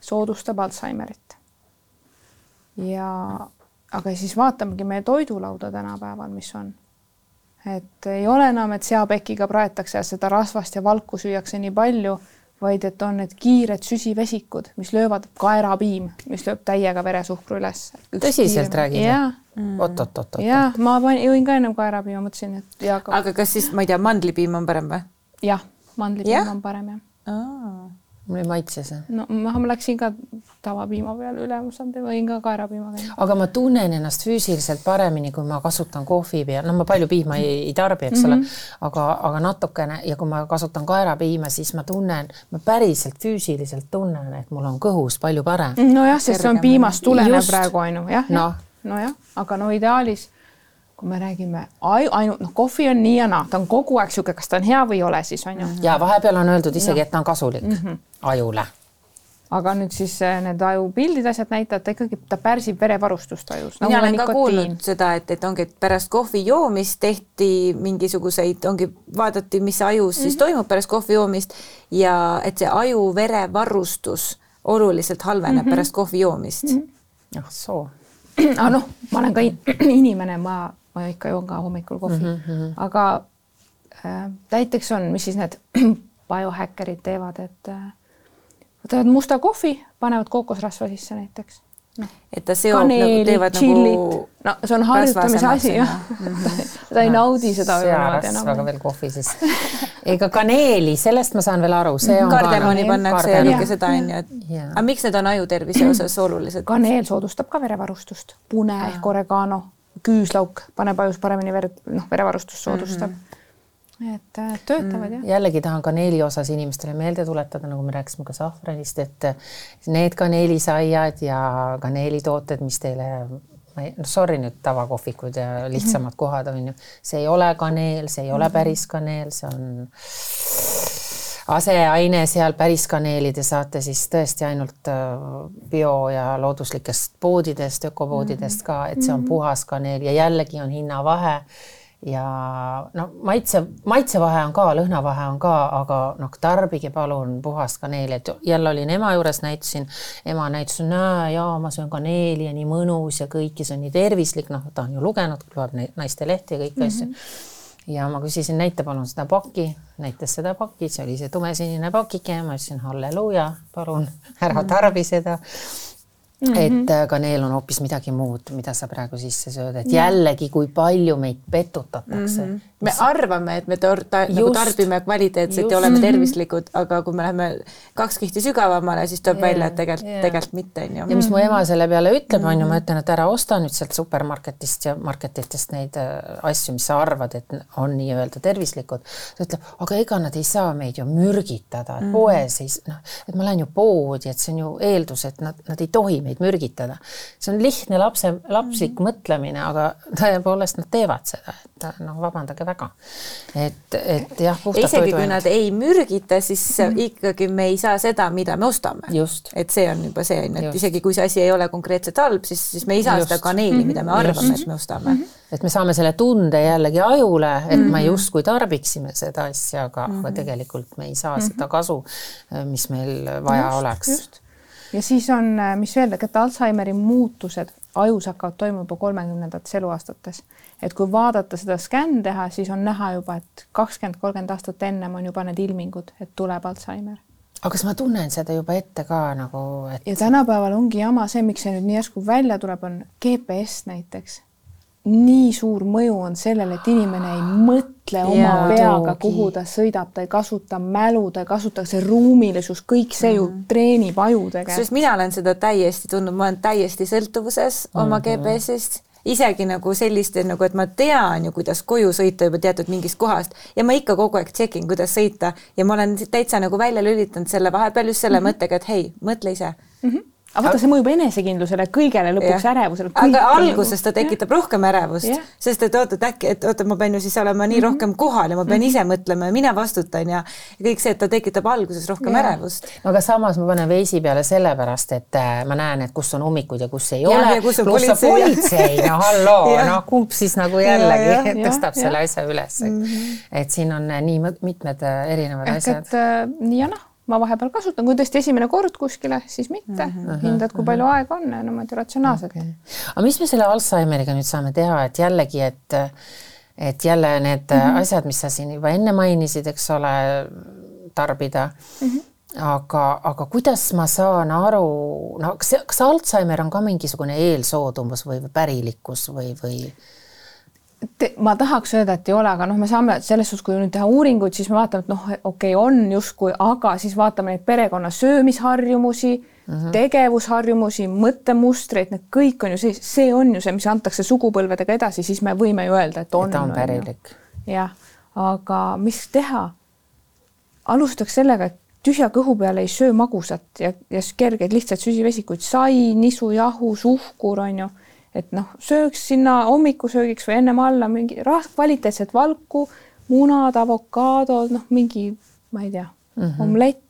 Speaker 3: soodustab Alžeimerit. ja aga siis vaatamegi meie toidulauda tänapäeval, mis on et ei ole enam, et seapekiga praetakse ja seda rasvast ja valku süüakse nii palju, vaid et on need kiired süsivesikud, mis löövad kaerapiim, mis lööb täiega veresuhkru üles.
Speaker 2: Tõsiselt räägid oot-oot-oot-oot.
Speaker 3: jaa, ma panin, jõin ka ennem kaerapiima, mõtlesin, et ja ka
Speaker 4: aga kas siis, ma ei tea, mandlipiim on parem või?
Speaker 3: jah, mandlipiim
Speaker 4: Jah?
Speaker 3: on parem jah.
Speaker 2: Mulle ei maitse see.
Speaker 3: no ma, ma läksin ka tavapiima peale üle, ma saan, võin ka kaerapiimaga.
Speaker 2: aga ma tunnen ennast füüsiliselt paremini, kui ma kasutan kohvi peal, no ma palju piima ei, ei tarbi, eks ole mm, -hmm. aga, aga natukene ja kui ma kasutan kaerapiima, siis ma tunnen, ma päriselt füüsiliselt tunnen, et mul on kõhus palju parem.
Speaker 3: nojah, sest see on piimast tulenev praegu ainu, jah,
Speaker 2: Noh.
Speaker 3: nojah, aga no ideaalis kui me räägime aju, ainult noh, kohvi on nii ja naa, ta on kogu aeg niisugune, kas ta on hea või ei ole siis on ju.
Speaker 2: ja vahepeal on öeldud isegi, et ta on kasulik mm -hmm. ajule.
Speaker 3: aga nüüd siis eh, need ajupildid, asjad näitavad, ta ikkagi, ta pärsib verevarustust ajus.
Speaker 4: mina olen ka kuulnud seda, et, et ongi, et pärast kohvi joomist tehti mingisuguseid, ongi, vaadati, mis ajus mm -hmm. siis toimub pärast kohvi joomist ja et see aju-verevarustus oluliselt halveneb mm -hmm. pärast kohvi joomist mm. -hmm.
Speaker 2: ah soo. [clears throat]
Speaker 3: aga noh, ma olen ka in- [clears throat] inimene, ma, ma ikka joon ka hommikul kohvi mm, -hmm. aga äh, näiteks on, mis siis need [clears throat] biohäkkerid teevad, et äh, võtavad musta kohvi, panevad kookosrasva sisse näiteks.
Speaker 4: et ta seob
Speaker 3: kaneeli
Speaker 4: nagu, teevad
Speaker 3: tšillit
Speaker 4: nagu,
Speaker 3: no see on harjutamise asi jah [laughs] ta ei naudi seda
Speaker 2: searasvaga veel kohvi siis. ega kaneeli, sellest ma saan veel aru, see on
Speaker 4: kardemoni
Speaker 2: ka-
Speaker 4: pannakse ja kõike seda onju, et
Speaker 2: Jaa.
Speaker 4: aga miks need on aju tervise osas [clears throat] olulised?
Speaker 3: kaneel soodustab ka verevarustust, pune ehk oregano, küüslauk paneb ajus paremini verd, noh, verevarustust soodustab mm. -hmm. et äh, töötavad jah.
Speaker 2: jällegi tahan kaneeli osas inimestele meelde tuletada, nagu me rääkisime ka sahvranist, et need kaneelisaiad ja kaneelitooted, mis teile ma ei, noh sorry nüüd tavakohvikud ja lihtsamad kohad on ju, see ei ole kaneel, see ei ole päris kaneel, see on aseaine seal päris kaneeli te saate siis tõesti ainult äh, bio ja looduslikest poodidest, ökopoodidest ka, et see on puhas kaneel ja jällegi on hinnavahe. Ja no maitse, maitsevahe on ka, lõhnavahe on ka, aga noh, tarbige palun puhast kaneeli, et jälle olin ema juures, näitasin, ema näitas, näe jaa, ma söön kaneeli ja nii mõnus ja kõik ja see on nii tervislik, noh, ta on ju lugenud, loeb naiste lehti ja kõiki mm -hmm. asju ja ma küsisin, näita palun seda pakki, näitas seda pakki, see oli see tumesinine pakike ma ütlesin halleluuja, palun ära tarbi seda. et äh, kaneel on hoopis midagi muud, mida sa praegu sisse sööd, et jällegi, kui palju meid petutatakse mm. -hmm.
Speaker 4: Me arvame, et me tor-, ta, nagu tarbime kvaliteetset
Speaker 2: Just.
Speaker 4: ja oleme tervislikud, aga kui me läheme kaks kihti sügavamale, siis tuleb
Speaker 2: Jaa,
Speaker 4: välja, et tegelikult
Speaker 2: jaa.
Speaker 4: tegelikult mitte onju
Speaker 2: ja mis mu ema selle peale ütleb, on ju, ma ütlen, et ära osta nüüd sealt supermarketist ja marketitest neid äh, asju, mis sa arvad, et on nii-öelda tervislikud. ta ütleb, aga ega nad ei saa meid ju mürgitada, et poes ei, noh, et ma lähen ju poodi, et see on ju eeldus, et nad, nad ei tohi meid mürgitada. see on lihtne lapse, lapslik mõtlemine, aga tõepoolest nad teevad seda, et noh, vabandage väga. et, et jah,
Speaker 4: isegi kui nad ei mürgita, siis mm. ikkagi me ei saa seda, mida me ostame.
Speaker 2: just,
Speaker 4: et see on juba see onju, et
Speaker 2: Just.
Speaker 4: isegi kui see asi ei ole konkreetselt halb, siis, siis me ei saa
Speaker 2: Just.
Speaker 4: seda kaneeli, mida me arvame,
Speaker 2: Just.
Speaker 4: et me ostame mm. -hmm.
Speaker 2: et me saame selle tunde jällegi ajule, et me justkui tarbiksime seda asja, aga mm, -hmm. aga tegelikult me ei saa mm -hmm. seda kasu, mis meil vaja just, oleks.
Speaker 3: just. ja siis on, mis veel, et Alžeimeri muutused ajus hakkavad toimuma juba kolmekümnendates eluaastates. Et kui vaadata seda skänn teha, siis on näha juba, et kakskümmend, kolmkümmend aastat ennem on juba need ilmingud, et tuleb Alžeimer.
Speaker 2: aga kas ma tunnen seda juba ette ka nagu, et
Speaker 3: ja tänapäeval ongi jama see, miks see nüüd nii järsku välja tuleb, on GPS näiteks. nii suur mõju on sellele, et inimene ei mõtle oma
Speaker 4: Jaa,
Speaker 3: peaga, kuhu ta sõidab, ta ei kasuta mälu, ta ei kasuta see ruumilisus, kõik see ju treenib aju
Speaker 4: sest
Speaker 3: tegelikult.
Speaker 4: mina olen seda täiesti tundnud, ma olen täiesti sõltuvuses oma
Speaker 2: Mhm.
Speaker 4: GPS-ist, isegi nagu selliste nagu, et ma tean ju, kuidas koju sõita juba teatud mingist kohast ja ma ikka kogu aeg tšekin, kuidas sõita ja ma olen täitsa nagu välja lülitanud selle vahepeal just selle mm. -hmm. mõttega, et hei, mõtle ise.
Speaker 3: Aga vaata, see mõjub enesekindlusele, kõigele lõpuks ärevusele.
Speaker 4: aga alguses ta tekitab rohkem ärevust sest et oot, et äkki, et oota, ma pean ju siis olema nii rohkem kohal ja ma pean ise mõtlema ja mina vastutan ja ja kõik see, et ta tekitab alguses rohkem
Speaker 3: Jah.
Speaker 4: ärevust.
Speaker 2: no aga samas ma panen veisi peale sellepärast, et äh, ma näen, et kus on ummikud ja kus ei ole.
Speaker 4: ja kus on
Speaker 2: pluss on
Speaker 4: politsei ja-
Speaker 2: politsei, no halloo [laughs] noh, kumb siis nagu jällegi [laughs] tõstab selle asja üles, et siin on äh, nii mitmed äh, erinevad
Speaker 3: ehk
Speaker 2: asjad.
Speaker 3: et nii ja noh, ma vahepeal kasutan, kui tõesti esimene kord kuskile, siis mitte mm. -hmm. hindad, kui palju aega on ja niimoodi ratsionaalselt okay..
Speaker 2: aga mis me selle Alžeimeriga nüüd saame teha, et jällegi, et et jälle need mm -hmm. asjad, mis sa siin juba enne mainisid, eks ole, tarbida mm. -hmm aga, aga kuidas ma saan aru, no kas, kas Alžeimer on ka mingisugune eelsoodumus või pärilikkus või, või?
Speaker 3: Te, ma tahaks öelda, et ei ole, aga noh, me saame selles suhtes, kui nüüd teha uuringuid, siis me vaatame, et noh, okei okay,, on justkui, aga siis vaatame neid perekonna söömisharjumusi mm, -hmm. tegevusharjumusi, mõttemustreid, need kõik on ju see, see on ju see, mis antakse sugupõlvedega edasi, siis me võime ju öelda, et on.
Speaker 2: ta on pärilik.
Speaker 3: jah, aga mis teha? alustaks sellega, et tühja kõhu peale ei söö magusat ja, ja kergeid lihtsaid süsivesikuid, sai, nisujahu, suhkur on ju, et noh, sööks sinna hommikusöögiks või ennem alla mingi kvaliteetset valku, munad, avokaadod, noh, mingi, ma ei tea mm, -hmm. omlett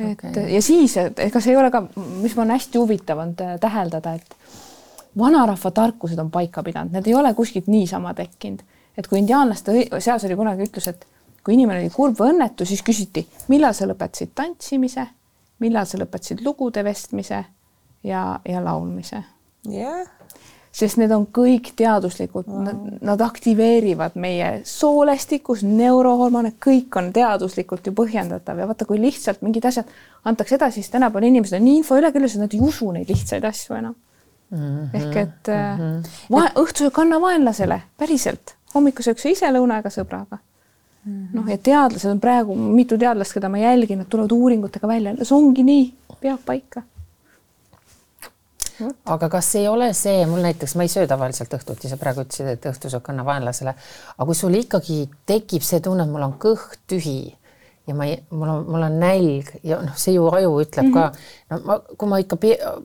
Speaker 3: et okay. ja siis, et ega see ei ole ka, mis on hästi huvitav, on täheldada, et vanarahva tarkused on paika pidanud, need ei ole kuskilt niisama tekkinud, et kui indiaanlaste seas oli kunagi ütlus, et kui inimene oli kurb või õnnetu, siis küsiti, millal sa lõpetasid tantsimise, millal sa lõpetasid lugude vestmise ja, ja laulmise.
Speaker 4: Jah yeah
Speaker 3: sest need on kõik teaduslikud wow., nad, nad aktiveerivad meie soolestikus, neurohormone, kõik on teaduslikult ju põhjendatav ja vaata, kui lihtsalt mingid asjad antakse edasi, siis tänapäeval inimesed on nii info ülekülluses, et nad ei usu neid lihtsaid asju enam mm. -hmm. ehk et mm -hmm. õhtusöök anna vaenlasele, päriselt, hommikusöök sa ise lõunaga sõbraga mm -hmm.. noh, ja teadlased on praegu, mitu teadlast, keda ma jälgin, nad tulevad uuringutega välja, see ongi nii, peab paika
Speaker 2: aga kas ei ole see, mul näiteks, ma ei söö tavaliselt õhtuti, sa praegu ütlesid, et õhtusöök anna vaenlasele, aga kui sul ikkagi tekib see tunne, et mul on kõht tühi ja ma ei, mul on, mul on nälg ja noh, see ju aju ütleb mm -hmm. ka, no ma, kui ma ikka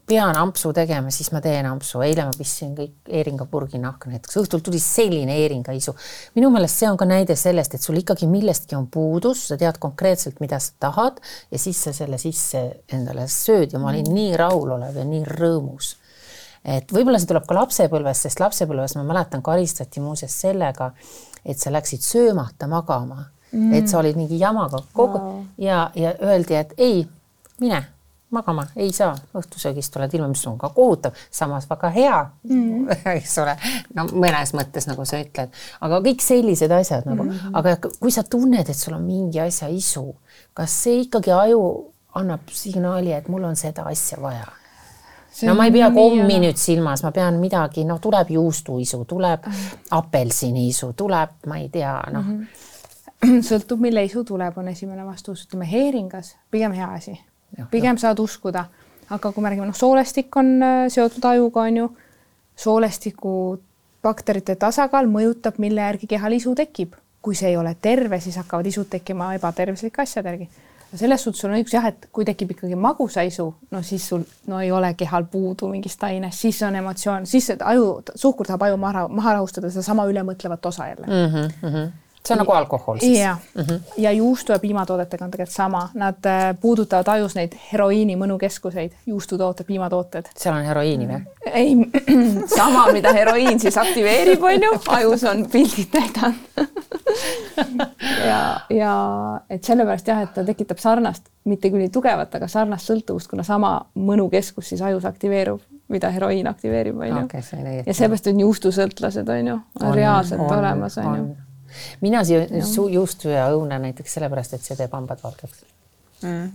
Speaker 2: pean ampsu tegema, siis ma teen ampsu, eile ma pistsin kõik eeringa nahka näiteks, õhtul tuli selline eeringaisu. minu meelest see on ka näide sellest, et sul ikkagi millestki on puudus, sa tead konkreetselt, mida sa tahad ja siis sa selle sisse endale sööd ja ma olin nii rahulolev ja nii rõõmus et võib-olla see tuleb ka lapsepõlvest, sest lapsepõlves ma mäletan, karistati muuseas sellega, et sa läksid söömata magama mm., et sa olid mingi jamaga kogu wow. ja, ja öeldi, et ei, mine magama, ei saa, õhtusöögist oled ilma, mis on ka kohutav, samas väga hea mm., [laughs] eks ole, no mõnes mõttes, nagu sa ütled, aga kõik sellised asjad nagu mm, -hmm. aga kui sa tunned, et sul on mingi asja isu, kas see ikkagi aju annab signaali, et mul on seda asja vaja? no ma ei pea kommi nüüd silmas, ma pean midagi, noh, tuleb juustuisu, tuleb mm. apelsiniisu, tuleb, ma ei tea, noh mm -hmm [clears throat]
Speaker 3: sõltub, mille isu tuleb, on esimene vastus, ütleme heeringas, pigem hea asi, pigem saad uskuda, aga kui me räägime, noh, soolestik on äh, seotud ajuga, on ju, soolestiku bakterite tasakaal mõjutab, mille järgi kehal isu tekib. kui see ei ole terve, siis hakkavad isud tekkima ebatervislike asjade järgi. selles suhtes sul on õigus jah, et kui tekib ikkagi magusa isu, no siis sul no ei ole kehal puudu mingist ainest, siis on emotsioon, siis aju, suhkur tahab aju maha, maha rahustada sedasama ülemõtlevat osa jälle mm. -hmm
Speaker 2: see on nagu alkohol siis?
Speaker 3: jah mm -hmm., ja juustu ja piimatoodetega on tegelikult sama, nad äh, puudutavad ajus neid heroiini mõnukeskuseid, juustutooted, piimatooted.
Speaker 2: seal on heroiini või?
Speaker 3: ei, [clears throat] sama, mida heroiin siis aktiveerib, on ju, ajus on pildid näidanud [laughs] ja, ja et sellepärast jah, et ta tekitab sarnast, mitte küll nii tugevat, aga sarnast sõltuvust, kuna sama mõnukeskus siis ajus aktiveerub mida heroiin aktiveerib, on ju. ja seepärast on juustusõltlased, on ju, reaalselt on, olemas, on ju
Speaker 2: mina söön juustu ja õuna näiteks sellepärast, et see teeb hambad valgeks
Speaker 3: mm..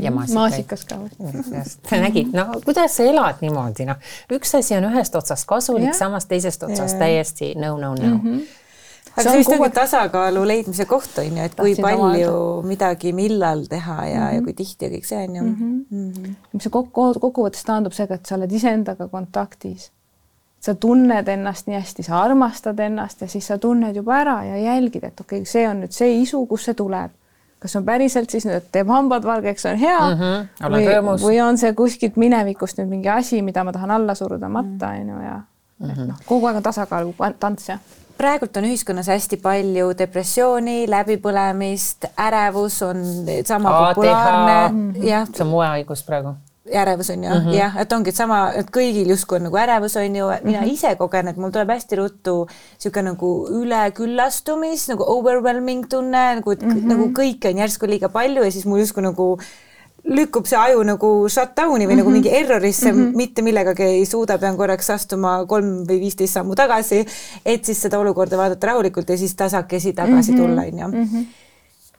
Speaker 3: ja maasikas. maasikas ka või?
Speaker 2: Mm, nägid, no kuidas sa elad niimoodi, noh, üks asi on ühest otsast kasulik, samas teisest otsast ja. täiesti no, no, no mm. -hmm
Speaker 4: aga see on vist nagu tasakaalu leidmise koht on ju, et kui palju omada. midagi, millal teha ja mm, -hmm. ja mhm. kui tihti ja kõik see on ju mm. -hmm.
Speaker 3: Mm -hmm. see kokku, kokkuvõttes taandub seega, et sa oled iseendaga kontaktis sa tunned ennast nii hästi, sa armastad ennast ja siis sa tunned juba ära ja jälgid, et okei okay,, see on nüüd see isu, kust see tuleb. kas on päriselt siis nüüd, et teeb hambad valgeks, on hea mm -hmm, või, või on see kuskilt minevikust nüüd mingi asi, mida ma tahan alla suruda matta, on ju, ja mm -hmm. noh, kogu aeg on tasakaalu tants, jah
Speaker 4: praegult on ühiskonnas hästi palju depressiooni, läbipõlemist, ärevus on sama populaarne.
Speaker 2: jah. see on moehaigus praegu
Speaker 4: ärevus on ju mm -hmm. jah, et ongi et sama, et kõigil justkui on nagu ärevus on ju, mina mm -hmm. ise kogen, et mul tuleb hästi ruttu niisugune nagu üleküllastumis nagu overwhelming tunne nagu mm, -hmm. nagu kõike on järsku liiga palju ja siis mul justkui nagu lükkub see aju nagu shutdown'i või mm -hmm. nagu mingi errorisse mm, -hmm. mitte millegagi ei suuda, pean korraks astuma kolm või viisteist sammu tagasi, et siis seda olukorda vaadata rahulikult ja siis tasakesi tagasi mm -hmm. tulla, onju mhm.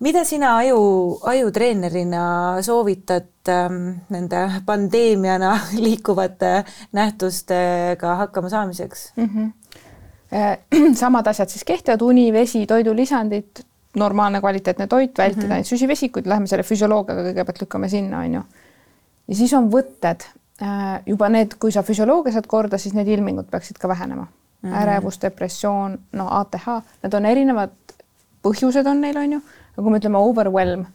Speaker 4: Mida sina aju, ajutreenerina soovitad ähm, nende pandeemiana [laughs] liikuvate nähtustega hakkama saamiseks mm? -hmm. [clears throat]
Speaker 3: samad asjad siis kehtivad, uni, vesi, toidulisandid, normaalne kvaliteetne toit, vältida mm -hmm. neid süsivesikuid, lähme selle füsioloogiaga kõigepealt lükkame sinna, on ju. ja siis on võtted, äh, juba need, kui sa füsioloogia saad korda, siis need ilmingud peaksid ka vähenema mm. -hmm. ärevus, depressioon, no ATH, need on erinevad põhjused on neil, on ju, aga kui me ütleme overwhelm,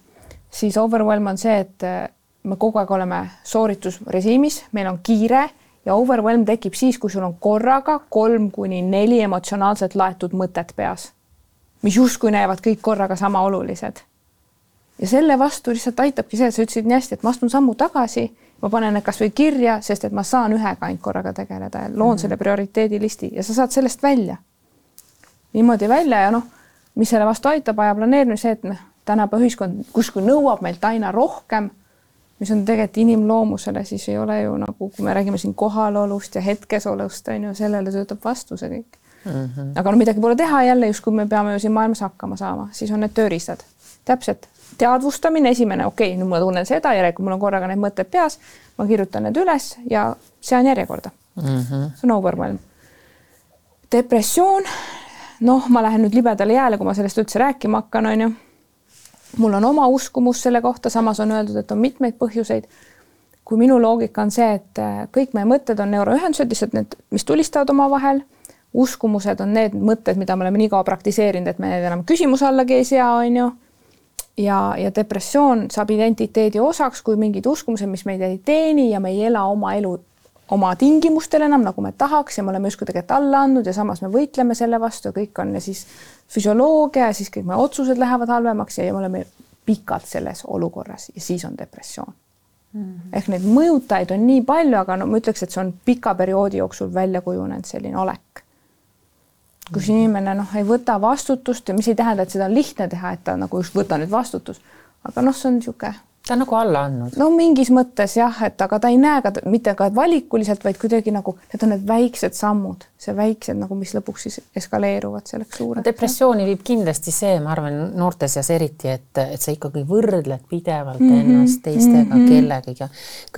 Speaker 3: siis overwhelm on see, et äh, me kogu aeg oleme sooritusrežiimis, meil on kiire ja overwhelm tekib siis, kui sul on korraga kolm kuni neli emotsionaalselt laetud mõtet peas mis justkui näevad kõik korraga sama olulised. ja selle vastu lihtsalt aitabki see, et sa ütlesid nii hästi, et ma astun sammu tagasi, ma panen need kasvõi kirja, sest et ma saan ühega ainult korraga tegeleda ja loon mm -hmm. selle prioriteedilisti ja sa saad sellest välja. niimoodi välja ja noh, mis selle vastu aitab, aja et noh, tänapäeva ühiskond kuskil nõuab meilt aina rohkem, mis on tegelikult inimloomusele, siis ei ole ju nagu, kui me räägime siin kohalolust ja hetkesolust, on ju, sellele töötab vastu see kõik mm. -hmm. aga no midagi pole teha, jälle justkui me peame ju siin maailmas hakkama saama, siis on need tööriistad. täpselt, teadvustamine esimene, okei okay,, nüüd ma tunnen seda, järelikult mul on korraga need mõtted peas, ma kirjutan need üles ja sean järjekorda mm. -hmm. see on overwhelm. depressioon, noh, ma lähen nüüd libedale jääle, kui ma sellest üldse rääkima hakkan, on ju. mul on oma uskumus selle kohta, samas on öeldud, et on mitmeid põhjuseid kui minu loogika on see, et kõik meie mõtted on neuroühendused, lihtsalt need, mis tulistavad omavahel uskumused on need mõtted, mida me oleme nii kaua praktiseerinud, et me need enam küsimuse allagi ei sea, on ju. ja, ja depressioon saab identiteedi osaks, kui mingid uskumused, mis meid ei teeni ja me ei ela oma elu oma tingimustel enam, nagu me tahaks ja me oleme justkui tegelikult alla andnud ja samas me võitleme selle vastu ja kõik on ja siis füsioloogia ja siis kõik meie otsused lähevad halvemaks ja me oleme pikalt selles olukorras ja siis on depressioon mm. -hmm. ehk neid mõjutajaid on nii palju, aga no ma ütleks, et see on pika perioodi jooksul välja kujunenud selline olek kus inimene noh, ei võta vastutust ja mis ei tähenda, et seda on lihtne teha, et ta nagu just võta nüüd vastutus, aga noh, see on niisugune
Speaker 2: ta on nagu alla andnud.
Speaker 3: no mingis mõttes jah, et aga ta ei näe ka mitte ka valikuliselt, vaid kuidagi nagu need on need väiksed sammud, see väiksed nagu, mis lõpuks siis eskaleeruvad selleks suureks.
Speaker 2: depressiooni viib kindlasti see, ma arvan, noorte seas eriti, et, et sa ikkagi võrdled pidevalt mm -hmm. ennast teistega mm -hmm. kellegiga.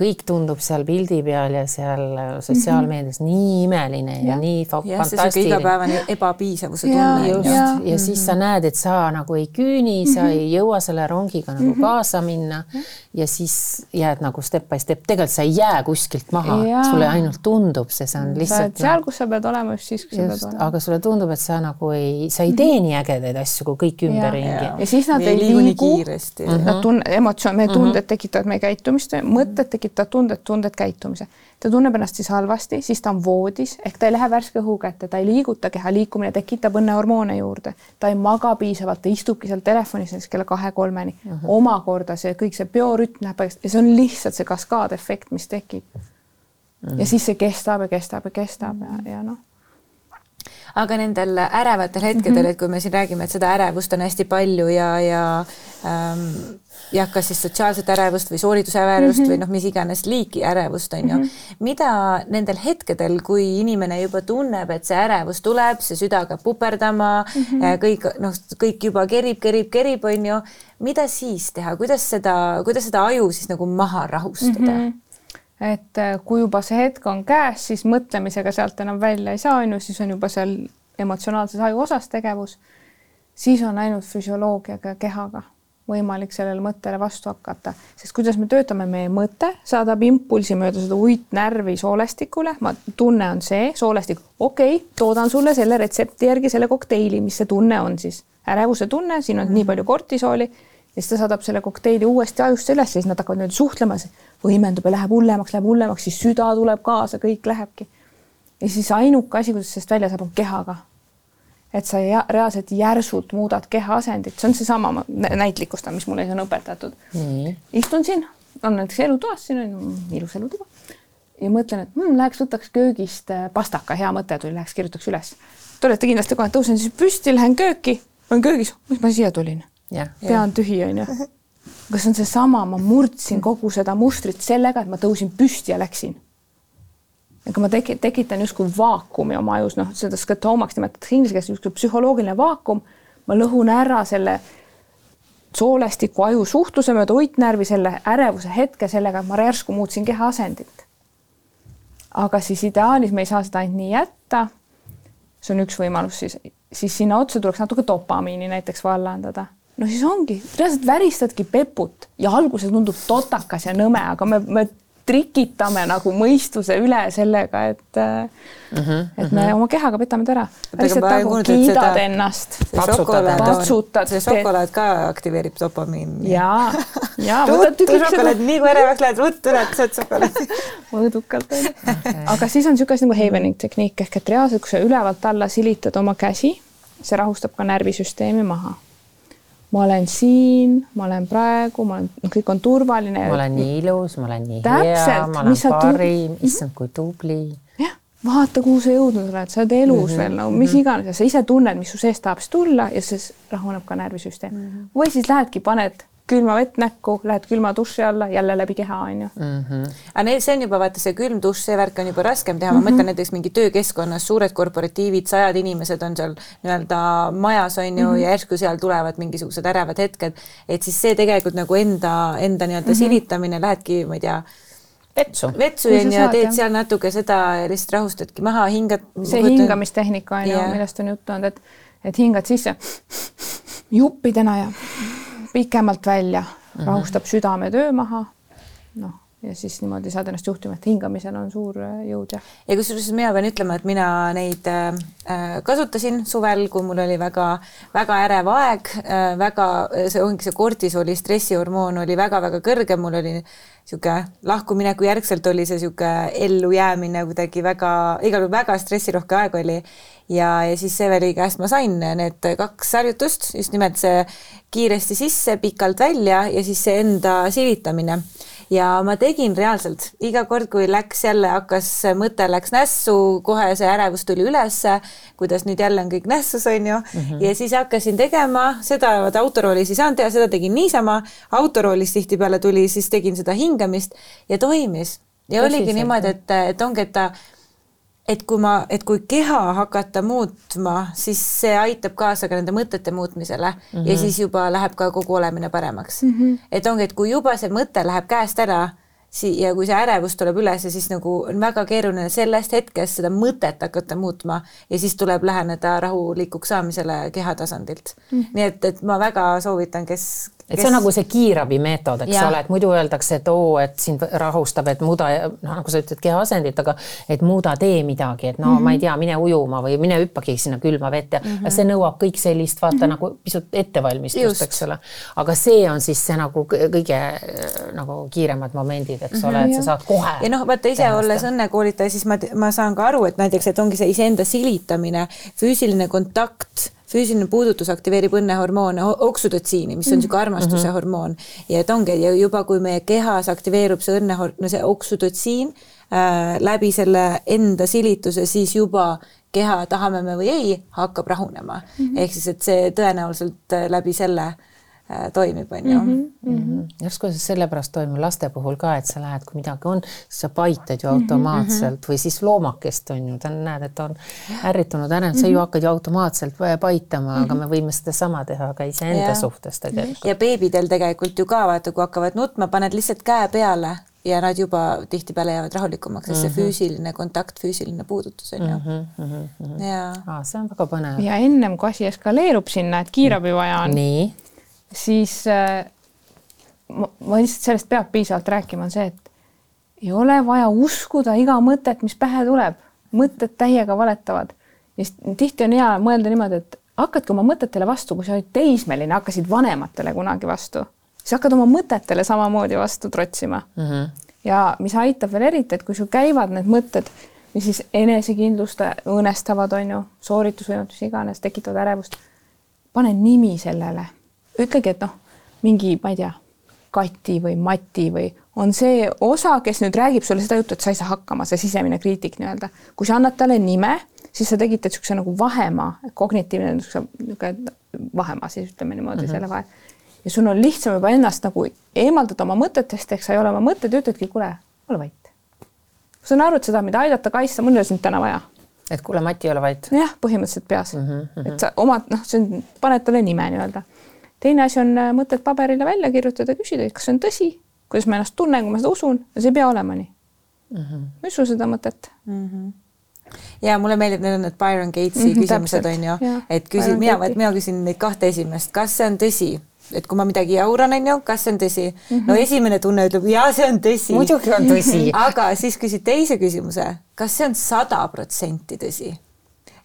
Speaker 2: kõik tundub seal pildi peal ja seal sotsiaalmeedias mm -hmm. nii imeline ja, ja nii ja, fantastiline.
Speaker 4: igapäevane ebapiisavuse tunne.
Speaker 2: just, ja, ja siis sa näed, et sa nagu ei küüni mm, -hmm. sa ei jõua selle rongiga nagu mm -hmm. kaasa minna ja siis jääd nagu step by step, tegelikult sa ei jää kuskilt maha, sulle ainult tundub see, see on lihtsalt.
Speaker 3: seal, kus sa pead olema just siis, kui
Speaker 2: sa pead olema. aga sulle tundub, et sa nagu ei, sa ei tee nii ägedaid asju kui kõik ümberringi.
Speaker 3: ja siis nad ei, ei liigu, liigu kiiresti mm. -hmm. Nad tunne, emotsioon, meie tunded mm -hmm. tekitavad meie käitumist, mõtted tekitavad tunded, tunded käitumise ta tunneb ennast siis halvasti, siis ta on voodis ehk ta ei lähe värske õhu kätte, ta ei liiguta, keha liikumine tekitab õnnehormoone juurde, ta ei maga piisavalt, ta istubki seal telefonis näiteks kella kahe-kolmeni uh. -huh. omakorda see kõik see biorütm läheb ja see on lihtsalt see kaskaadefekt, mis tekib. -huh. ja siis see kestab ja kestab ja kestab ja, ja noh
Speaker 4: aga nendel ärevatel hetkedel mm, -hmm. et kui me siin räägime, et seda ärevust on hästi palju ja, ja ähm, jah, kas siis sotsiaalset ärevust või soorituse-ärevust mm -hmm. või noh, mis iganes liiki ärevust on ju mm. -hmm. mida nendel hetkedel, kui inimene juba tunneb, et see ärevus tuleb, see süda hakkab puperdama mm, -hmm. kõik noh, kõik juba kerib, kerib, kerib, on ju, mida siis teha, kuidas seda, kuidas seda aju siis nagu maha rahustada mm? -hmm
Speaker 3: et äh, kui juba see hetk on käes, siis mõtlemisega sealt enam välja ei saa, on ju, siis on juba seal emotsionaalses aju osas tegevus, siis on ainult füsioloogiaga ja kehaga võimalik sellele mõttele vastu hakata, sest kuidas me töötame, meie mõte saadab impulsi mööda seda uitnärvi soolestikule, ma, tunne on see, soolestik, okei okay,, toodan sulle selle retsepti järgi selle kokteili, mis see tunne on siis, ärevuse tunne, siin on mm. nii palju kortisooli ja siis ta saadab selle kokteili uuesti ajusse üles siis nad hakkavad nüüd suhtlema, võimendub ja läheb hullemaks, läheb hullemaks, siis süda tuleb kaasa, kõik lähebki. ja siis ainuke asi, kuidas sellest välja saab, on kehaga et sa reaalselt järsult muudad keha asendit, see on seesama näitlikustamine, mis mulle on õpetatud. istun siin, on näiteks elutoas, siin on ilus elutuba ja mõtlen, et hmm, läheks võtaks köögist äh, pastaka, hea mõte tuli, läheks kirjutaks üles. Te olete kindlasti kohe, tõusen siis püsti, lähen kööki, olen köögis, mis ma siia tulin? Pea on tühi, onju. see on seesama, ma murdsin kogu seda mustrit sellega, et ma tõusin püsti ja läksin. ega ma teki-, tekitan justkui vaakumi oma ajus, noh, seda sketoomaks nimetatakse inglise keeles justkui psühholoogiline vaakum. ma lõhun ära selle soolestiku aju suhtluse mööda uitnärvi, selle ärevuse hetke sellega, et ma järsku muutsin keha asendit. aga siis ideaalis me ei saa seda ainult nii jätta. see on üks võimalus siis, siis sinna otsa tuleks natuke dopamiini näiteks vallandada no siis ongi, reaalselt väristadki peput ja alguses tundub totakas ja nõme, aga me, me trikitame nagu mõistuse üle sellega, et mm, -hmm, et me mm -hmm. oma kehaga petame ta ära. lihtsalt nagu kiidad seda, ennast. patsutad.
Speaker 4: see šokolaad ka aktiveerib dopamiini.
Speaker 3: ja, ja.
Speaker 4: ruttu šokolaad, nii kui ärevaks lähed, ruttu lähed, saad šokolaadi [laughs]
Speaker 3: mõõdukalt onju aga siis on niisugune nagu havening tehniik ehk et reaalselt, kui sa ülevalt alla silitad oma käsi, see rahustab ka närvisüsteemi maha ma olen siin, ma olen praegu, ma olen, noh, kõik on turvaline.
Speaker 2: ma olen nii ilus, ma olen nii Täpselt, hea, ma olen parim, issand kui tubli.
Speaker 3: jah, vaata, kuhu sa jõudnud oled, sa oled elus mm -hmm. veel, no mis mm -hmm. iganes, sa ise tunned, mis su seest tahab siis tulla ja siis rahuneb ka närvisüsteem mm. -hmm. või siis lähedki, paned külma vett näkku, lähed külma duši alla, jälle läbi keha, on ju.
Speaker 4: Mhm. aga see on juba vaata see külm dušš, see värk on juba raskem teha, ma mm -hmm. mõtlen näiteks mingi töökeskkonnas, suured korporatiivid, sajad inimesed on seal nii-öelda majas on ju mm -hmm. ja järsku seal tulevad mingisugused ärevad hetked, et siis see tegelikult nagu enda, enda nii-öelda mm -hmm. silitamine, lähedki, ma ei tea
Speaker 2: vetsu.
Speaker 4: vetsu on ju, teed seal natuke seda ja lihtsalt rahustadki maha, hingad.
Speaker 3: see hingamistehnika on ju, millest on juttu olnud, et, et hingad sisse [laughs] juppidena ja pikemalt välja rahustab südametöö maha. noh, ja siis niimoodi saad ennast juhtima, et hingamisel on suur äh, jõud jah.
Speaker 4: ja kusjuures mina pean ütlema, et mina neid äh, kasutasin suvel, kui mul oli väga-väga ärev aeg äh,, väga, see ongi see kortisooli stressihormoon oli väga-väga kõrge, mul oli niisugune lahkumineku järgselt oli see niisugune ellujäämine kuidagi väga, igal juhul väga stressirohke aeg oli ja, ja siis Severi käest ma sain need kaks harjutust, just nimelt see kiiresti sisse, pikalt välja ja siis see enda silitamine ja ma tegin reaalselt iga kord, kui läks jälle, hakkas mõte läks nässu, kohe see ärevus tuli ülesse, kuidas nüüd jälle on kõik nässus, on ju mm. -hmm. ja siis hakkasin tegema seda, vaata autoroolis ei saanud teha, seda tegin niisama. autoroolis tihtipeale tuli, siis tegin seda hingamist ja toimis ja Tõsiselt. oligi niimoodi, et, et ongi, et ta et kui ma, et kui keha hakata muutma, siis see aitab kaasa ka nende mõtete muutmisele mm -hmm. ja mhm. siis juba läheb ka kogu olemine paremaks mm. -hmm. et ongi, et kui juba see mõte läheb käest ära, sii- ja kui see ärevus tuleb üles ja siis nagu on väga keeruline sellest hetkest seda mõtet hakata muutma ja siis tuleb läheneda rahulikuks saamisele keha tasandilt mm. -hmm. nii et, et ma väga soovitan, kes,
Speaker 2: et kes... see on nagu see kiirabimeetod, eks ja. ole, et muidu öeldakse, et oo, et sind rahustab, et muuda, noh, nagu sa ütled, keha asendit, aga et muuda, tee midagi, et no mm -hmm. ma ei tea, mine ujuma või mine hüppagi sinna külma vette mm. -hmm. see nõuab kõik sellist, vaata mm -hmm. nagu pisut ettevalmistust, eks ole. aga see on siis see nagu kõige nagu kiiremad momendid, eks mm -hmm, ole, et sa saad kohe.
Speaker 4: ja noh, vaata ise olles õnnekoolitaja, siis ma, ma saan ka aru, et näiteks, et ongi see iseenda silitamine, füüsiline kontakt füüsiline puudutus aktiveerib õnnehormoone, oksüdotsiini, mis on niisugune mm. armastuse mm -hmm. hormoon ja et ongi ja juba, kui meie kehas aktiveerub see õnne, no see oksüdotsiin äh, läbi selle enda silituse, siis juba keha, tahame me või ei, hakkab rahunema mm. -hmm. ehk siis, et see tõenäoliselt äh, läbi selle Äh, toimib, on ju. Mhm,
Speaker 2: mhm. järsku see sellepärast toimub laste puhul ka, et sa lähed, kui midagi on, sa paitad ju mhm, automaatselt või siis loomakest on ju, ta näed, et on ärritunud, ärev, sa ju hakkad ju automaatselt paitama, aga me võime sedasama teha ka iseenda suhtes tegelikult.
Speaker 4: ja beebidel tegelikult ju ka vaata, kui hakkavad nutma, paned lihtsalt käe peale ja nad juba tihtipeale jäävad rahulikumaks, sest see füüsiline kontakt, füüsiline puudutus on ju mm. -hmm.
Speaker 2: ja ah, see on väga põnev.
Speaker 3: ja ennem kui asi eskaleerub sinna, et kiirabi vaja on.
Speaker 2: nii
Speaker 3: siis äh, ma, ma lihtsalt sellest peab piisavalt rääkima, on see, et ei ole vaja uskuda iga mõtet, mis pähe tuleb, mõtted täiega valetavad ja tihti on hea mõelda niimoodi, et hakkadki oma mõtetele vastu, kui sa olid teismeline, hakkasid vanematele kunagi vastu, siis hakkad oma mõtetele samamoodi vastu trotsima mm. -hmm. ja mis aitab veel eriti, et kui sul käivad need mõtted, mis siis enesekindlust õõnestavad, on ju, sooritusvõimet, mis iganes, tekitavad ärevust, pane nimi sellele ütlegi, et noh, mingi, ma ei tea, Kati või Mati või on see osa, kes nüüd räägib sulle seda juttu, et sa ei saa hakkama, see sisemine kriitik nii-öelda. kui sa annad talle nime, siis sa tekitad niisuguse nagu vahemaa, kognitiivne niisugune vahemaa siis ütleme niimoodi mm -hmm. selle vahel. ja sul on lihtsam juba ennast nagu eemaldada oma mõtetest, ehk sa ei ole oma mõtted ja ütledki, kuule, ole vait. ma saan aru, et sa tahad mind aidata, kaitsta, mul ei ole sind täna vaja.
Speaker 2: et kuule, Mati, ole vait.
Speaker 3: jah, põhimõtteliselt peas mm. -hmm. et sa omad, noh, see on, paned talle nime nii-öelda. Teine asi on äh, mõtted paberile välja kirjutada, küsida, et kas see on tõsi, kuidas ma ennast tunnen, kui ma seda usun ja see ei pea olema nii mm. -hmm. ei usu seda mõtet
Speaker 4: mm. -hmm ja mulle meeldib, need on need Byron Gatesi mm -hmm, küsimused on ju, et küsin, mina, mina küsin neid kahte esimest, kas see on tõsi et kui ma midagi jauran, on ju, kas see on tõsi mm? -hmm. no esimene tunne ütleb, jaa, see on tõsi.
Speaker 2: muidugi on tõsi [laughs]
Speaker 4: aga siis küsid teise küsimuse, kas see on sada protsenti tõsi?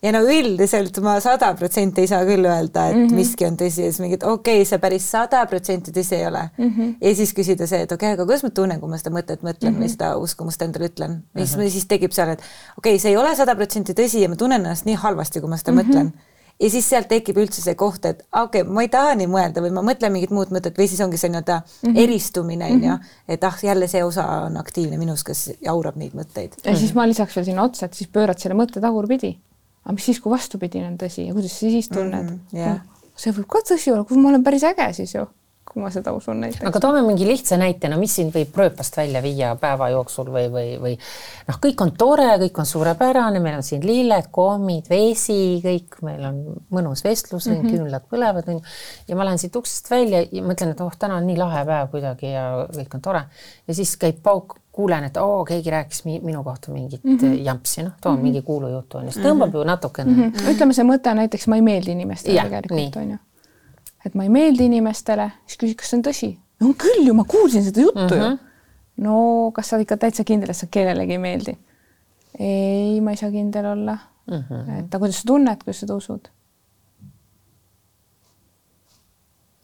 Speaker 4: Ja no üldiselt ma sada protsenti ei saa küll öelda, et mm -hmm. miski on tõsi ja siis mingid okei okay,, see päris sada protsenti tõsi ei ole mm. -hmm. ja siis küsida see, et okei okay,, aga kuidas ma tunnen, kui ma seda mõtet mõtlen mm -hmm. või seda uskumust endale ütlen mm. -hmm. ja siis, siis tekib seal, et okei okay,, see ei ole sada protsenti tõsi ja ma tunnen ennast nii halvasti, kui ma seda mm -hmm. mõtlen ja siis sealt tekib üldse see koht, et okei okay,, ma ei taha nii mõelda või ma mõtlen mingit muud mõtet või siis ongi see nii-öelda mm -hmm. eristumine on ju, mhm. et ah, jälle see osa on aktiivne minus, kes jaurab neid mõtteid.
Speaker 3: ja mm -hmm. siis ma lisaks veel sinna otsa, et siis pöörad selle mõtte tagurpidi. Aga mis siis, kui vastupidine on tõsi ja kuidas sa siis tunned mm? -hmm. Yeah. see võib ka tõsi olla, kui ma olen päris äge siis ju kui ma seda usun näiteks.
Speaker 2: aga toome mingi lihtsa näite, no mis sind võib rööpast välja viia päeva jooksul või, või, või noh, kõik on tore, kõik on suurepärane, meil on siin lilled, kommid, vesi, kõik, meil on mõnus vestlus mm, -hmm. küünlad põlevad ja ma lähen siit uksest välja ja mõtlen, et oh, täna on nii lahe päev kuidagi ja kõik on tore. ja siis käib pauk, kuulen, et oo, keegi rääkis minu kohta mingit mm -hmm. jampsi, noh, toon mm -hmm. mingi kuulujutu onju, siis tõmbab mm -hmm. ju natukene mm.
Speaker 3: -hmm. ütleme, see mõte on näiteks, ma ei meeldi inimestele tegelikult onju et ma ei meeldi inimestele, siis küsid, kas see on tõsi. on küll ju, ma kuulsin seda juttu mm -hmm. ju. Mhm. no kas sa ikka täitsa kindel, et sa kellelegi ei meeldi? ei, ma ei saa kindel olla mm. -hmm. et aga kuidas sa tunned, kuidas sa usud?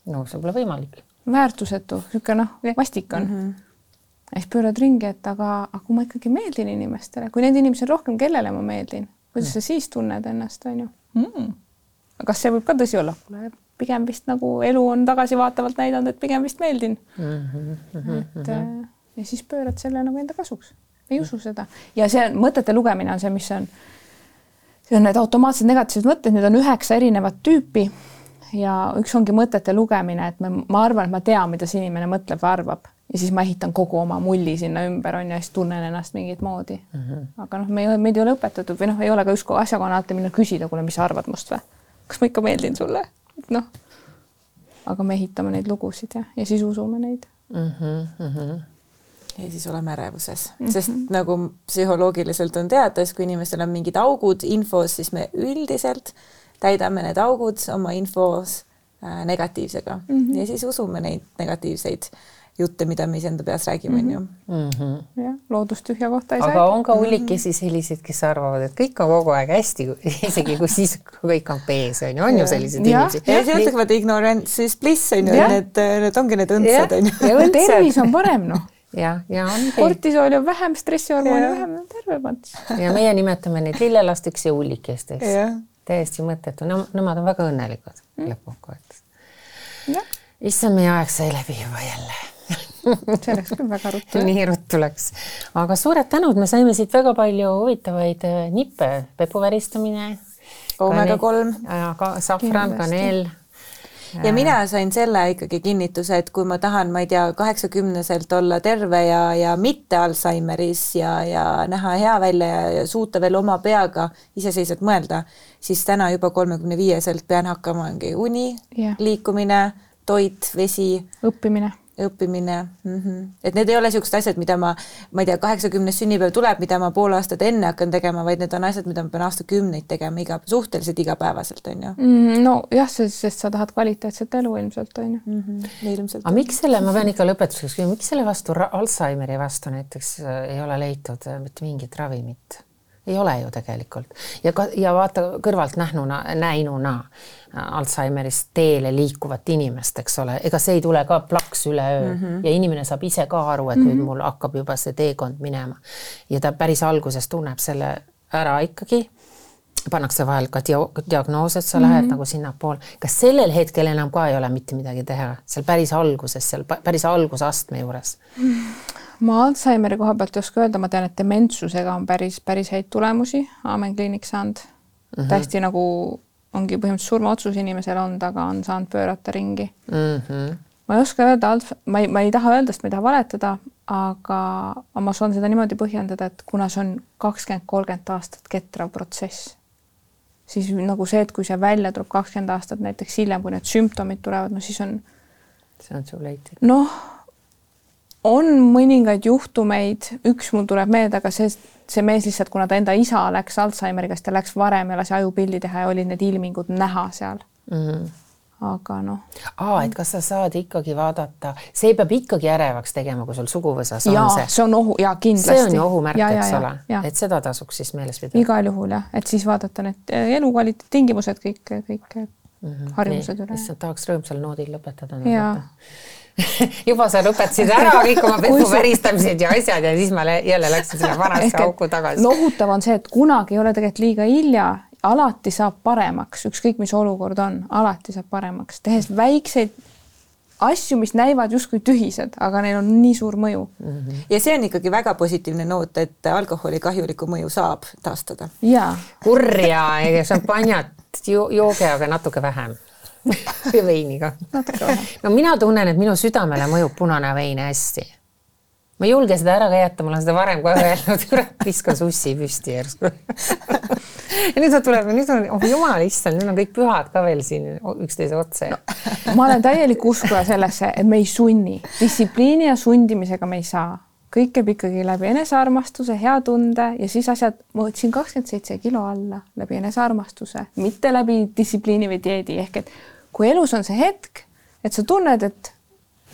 Speaker 2: no see pole võimalik.
Speaker 3: väärtusetu, niisugune noh, vastik on mm. -hmm. ja siis pöörad ringi, et aga, aga kui ma ikkagi meeldin inimestele, kui need inimesed rohkem, kellele ma meeldin, kuidas mm. sa siis tunned ennast, on ju mm.? kas see võib ka tõsi olla? Pigem vist nagu elu on tagasivaatavalt näidanud, et pigem vist meeldin mm. -hmm, et -hmm. ja siis pöörad selle nagu enda kasuks, ei usu seda ja see mõtete lugemine on see, mis on, see on need automaatsed negatiivsed mõtted, need on üheksa erinevat tüüpi ja üks ongi mõtete lugemine, et me, ma arvan, et ma tean, mida see inimene mõtleb või arvab ja siis ma ehitan kogu oma mulli sinna ümber on ju, ja siis tunnen ennast mingit moodi mm. -hmm. aga noh, me ei, meid ei ole õpetatud või noh, ei ole ka ükskord asjakohane alati minna küsida, kuule, mis sa arvad must või? kas ma ikka meeldin sulle? Noh, aga me ehitame neid lugusid ja, ja siis usume neid mm.
Speaker 4: -hmm, mm -hmm ja siis oleme ärevuses mm, -hmm. sest nagu psühholoogiliselt on teada, siis kui inimestel on mingid augud infos, siis me üldiselt täidame need augud oma infos äh, negatiivsega mm -hmm. ja siis usume neid negatiivseid äh, jutte, mida me iseenda peas räägime, on ju.
Speaker 3: Mhm. jah, loodust tühja kohta ei
Speaker 2: saa. aga on ka hullikesi selliseid, kes arvavad, et kõik on kogu aeg hästi, [laughs] isegi kui siis, kõik on pees, on ju, on ju selliseid inimesi.
Speaker 4: ja siis öeldakse, et ignorance is bliss on ju, need, need ongi need õndsad on
Speaker 3: ju. tervis on parem noh
Speaker 2: ja, ja on.
Speaker 3: kortisooli on vähem, stressihormooni vähem, tervemad.
Speaker 2: ja meie nimetame neid lillelasteks ja hullikesteks. täiesti mõttetu, no nemad on väga õnnelikud mm. lõppkokkuvõttes. issand, meie aeg sai läbi juba jälle [laughs]
Speaker 3: see läks küll väga ruttu.
Speaker 2: nii ruttu läks, aga suured tänud, me saime siit väga palju huvitavaid äh, nippe, pepu väristamine.
Speaker 4: oomega kolm.
Speaker 2: ka safran, kaneel
Speaker 4: ja mina sain selle ikkagi kinnituse, et kui ma tahan, ma ei tea, kaheksakümneselt olla terve ja, ja mitte Alžeimeris ja, ja näha hea välja ja, ja suuta veel oma peaga iseseisvalt mõelda, siis täna juba kolmekümne viieselt pean hakkama mingi uni liikumine, toit, vesi.
Speaker 3: õppimine
Speaker 4: õppimine mm. -hmm. et need ei ole niisugused asjad, mida ma, ma ei tea, kaheksakümnes sünnipäev tuleb, mida ma pool aastat enne hakkan tegema, vaid need on asjad, mida ma pean aastakümneid tegema iga, suhteliselt igapäevaselt, on ju
Speaker 3: mm,. nojah, sest sa tahad kvaliteetset elu ilmselt, on ju
Speaker 2: mm. -hmm. ilmselt. aga miks selle, ma pean ikka lõpetuseks küsima, miks selle vastu, Alžeimeri vastu näiteks äh, ei ole leitud äh, mitte mingit ravimit? ei ole ju tegelikult ja ka ja vaata kõrvalt nähnuna, näinuna Alžeimerist teele liikuvat inimest, eks ole, ega see ei tule ka plaks üleöö mm -hmm. ja inimene saab ise ka aru, et mm -hmm. nüüd mhm. mul hakkab juba see teekond minema ja ta päris alguses tunneb selle ära ikkagi pannakse vahel ka diagnoos, et sa mm -hmm. lähed nagu sinnapoole. kas sellel hetkel enam ka ei ole mitte midagi teha, seal päris alguses, seal päris algusastme juures mm? -hmm
Speaker 3: ma Alžeimeri koha pealt ei oska öelda, ma tean, et dementsusega on päris, päris häid tulemusi Aamen kliinik saanud mm. -hmm. täiesti nagu ongi põhimõtteliselt surmaotsus inimesel olnud, aga on saanud pöörata ringi
Speaker 2: mm. -hmm.
Speaker 3: ma ei oska öelda, ma ei, ma ei taha öelda, sest ma ei taha valetada, aga ma saan seda niimoodi põhjendada, et kuna see on kakskümmend, kolmkümmend aastat ketrav protsess, siis nagu see, et kui see välja tuleb kakskümmend aastat näiteks hiljem, kui need sümptomid tulevad, no siis on
Speaker 2: see on too late.
Speaker 3: noh, on mõningaid juhtumeid, üks mul tuleb meelde, aga see, see mees lihtsalt, kuna ta enda isa läks Alžeimeriga, siis ta läks varem ja lasi ajupildi teha ja olid need ilmingud näha seal
Speaker 2: mm. -hmm.
Speaker 3: aga noh.
Speaker 2: aa, et kas sa saad ikkagi vaadata, see peab ikkagi ärevaks tegema, kui sul suguvõsas on
Speaker 3: jaa,
Speaker 2: see.
Speaker 3: see on ohu ja kindlasti.
Speaker 2: see on ju ohumärk, eks ole, et seda tasuks siis meeles pidada.
Speaker 3: igal juhul jah, et siis vaadata need elukvaliteedi tingimused kõik, kõik mm -hmm. harjumused üle.
Speaker 2: issand, tahaks rõõmsal noodil lõpetada.
Speaker 3: jaa [laughs]
Speaker 2: juba sa lõpetasid ära kõik oma pesu väristamised ja asjad ja siis ma jälle läksin sinna vanasse auku tagasi.
Speaker 3: lohutav on see, et kunagi ei ole tegelikult liiga hilja, alati saab paremaks, ükskõik mis olukord on, alati saab paremaks, tehes väikseid asju, mis näivad justkui tühised, aga neil on nii suur mõju mm.
Speaker 4: -hmm. ja see on ikkagi väga positiivne noot, et alkoholi kahjulikku mõju saab taastada.
Speaker 2: kurja ja šampanjat jo jooge, aga natuke vähem [laughs] või veiniga. [laughs] no mina tunnen, et minu südamele mõjub punane vein hästi. ma ei julge seda ära ka jätta, ma olen seda varem ka öelnud, [laughs] kurat, viskan sussi püsti järsku ja nüüd ta tuleb, nüüd on, oh jumal issand, nüüd on kõik pühad ka veel siin üksteise otsa no,.
Speaker 3: ma olen täielik uskuja sellesse, et me ei sunni, distsipliini ja sundimisega me ei saa kõik käib ikkagi läbi enesearmastuse, hea tunde ja siis asjad, ma võtsin kakskümmend seitse kilo alla läbi enesearmastuse, mitte läbi distsipliini või dieedi. Ehk et kui elus on see hetk, et sa tunned, et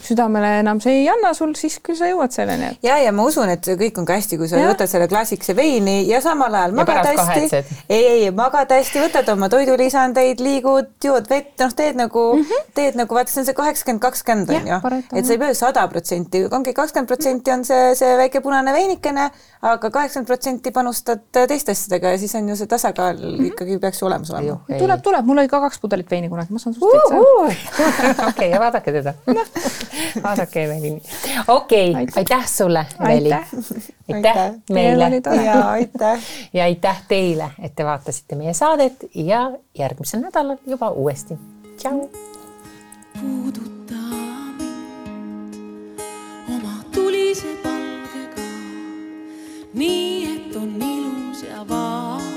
Speaker 3: südamele enam see ei anna sul, siis küll sa jõuad selleni.
Speaker 4: ja, ja ma usun, et kõik on ka hästi, kui sa ja. võtad selle klassikese veini ja samal ajal
Speaker 2: ja
Speaker 4: magad hästi. ei, ei, magad hästi, võtad oma toidulisandeid, liigud, jood vett, noh, teed nagu mm, -hmm. teed nagu vaata, see on see kaheksakümmend, kakskümmend on ju, et sa ei pea sada protsenti, ongi kakskümmend protsenti on see, see väike punane veinikene, aga kaheksakümmend protsenti panustad teiste asjadega ja siis on ju see tasakaal mm -hmm. ikkagi peaks ju olemas olema.
Speaker 3: tuleb, tuleb, mul oli ka kaks pudelit veini kunagi, ma saan sinust täitsa. [laughs]
Speaker 2: okei, ja vaadake teda [laughs] [laughs] haasake Evelini. okei okay,, aitäh sulle, Eveli. aitäh, aitäh meile. [laughs]
Speaker 4: ja aitäh.
Speaker 2: ja aitäh teile, et te vaatasite meie saadet ja järgmisel nädalal juba uuesti. tšau.
Speaker 1: puuduta mind oma tulise palgega, nii et on ilus ja vaat-.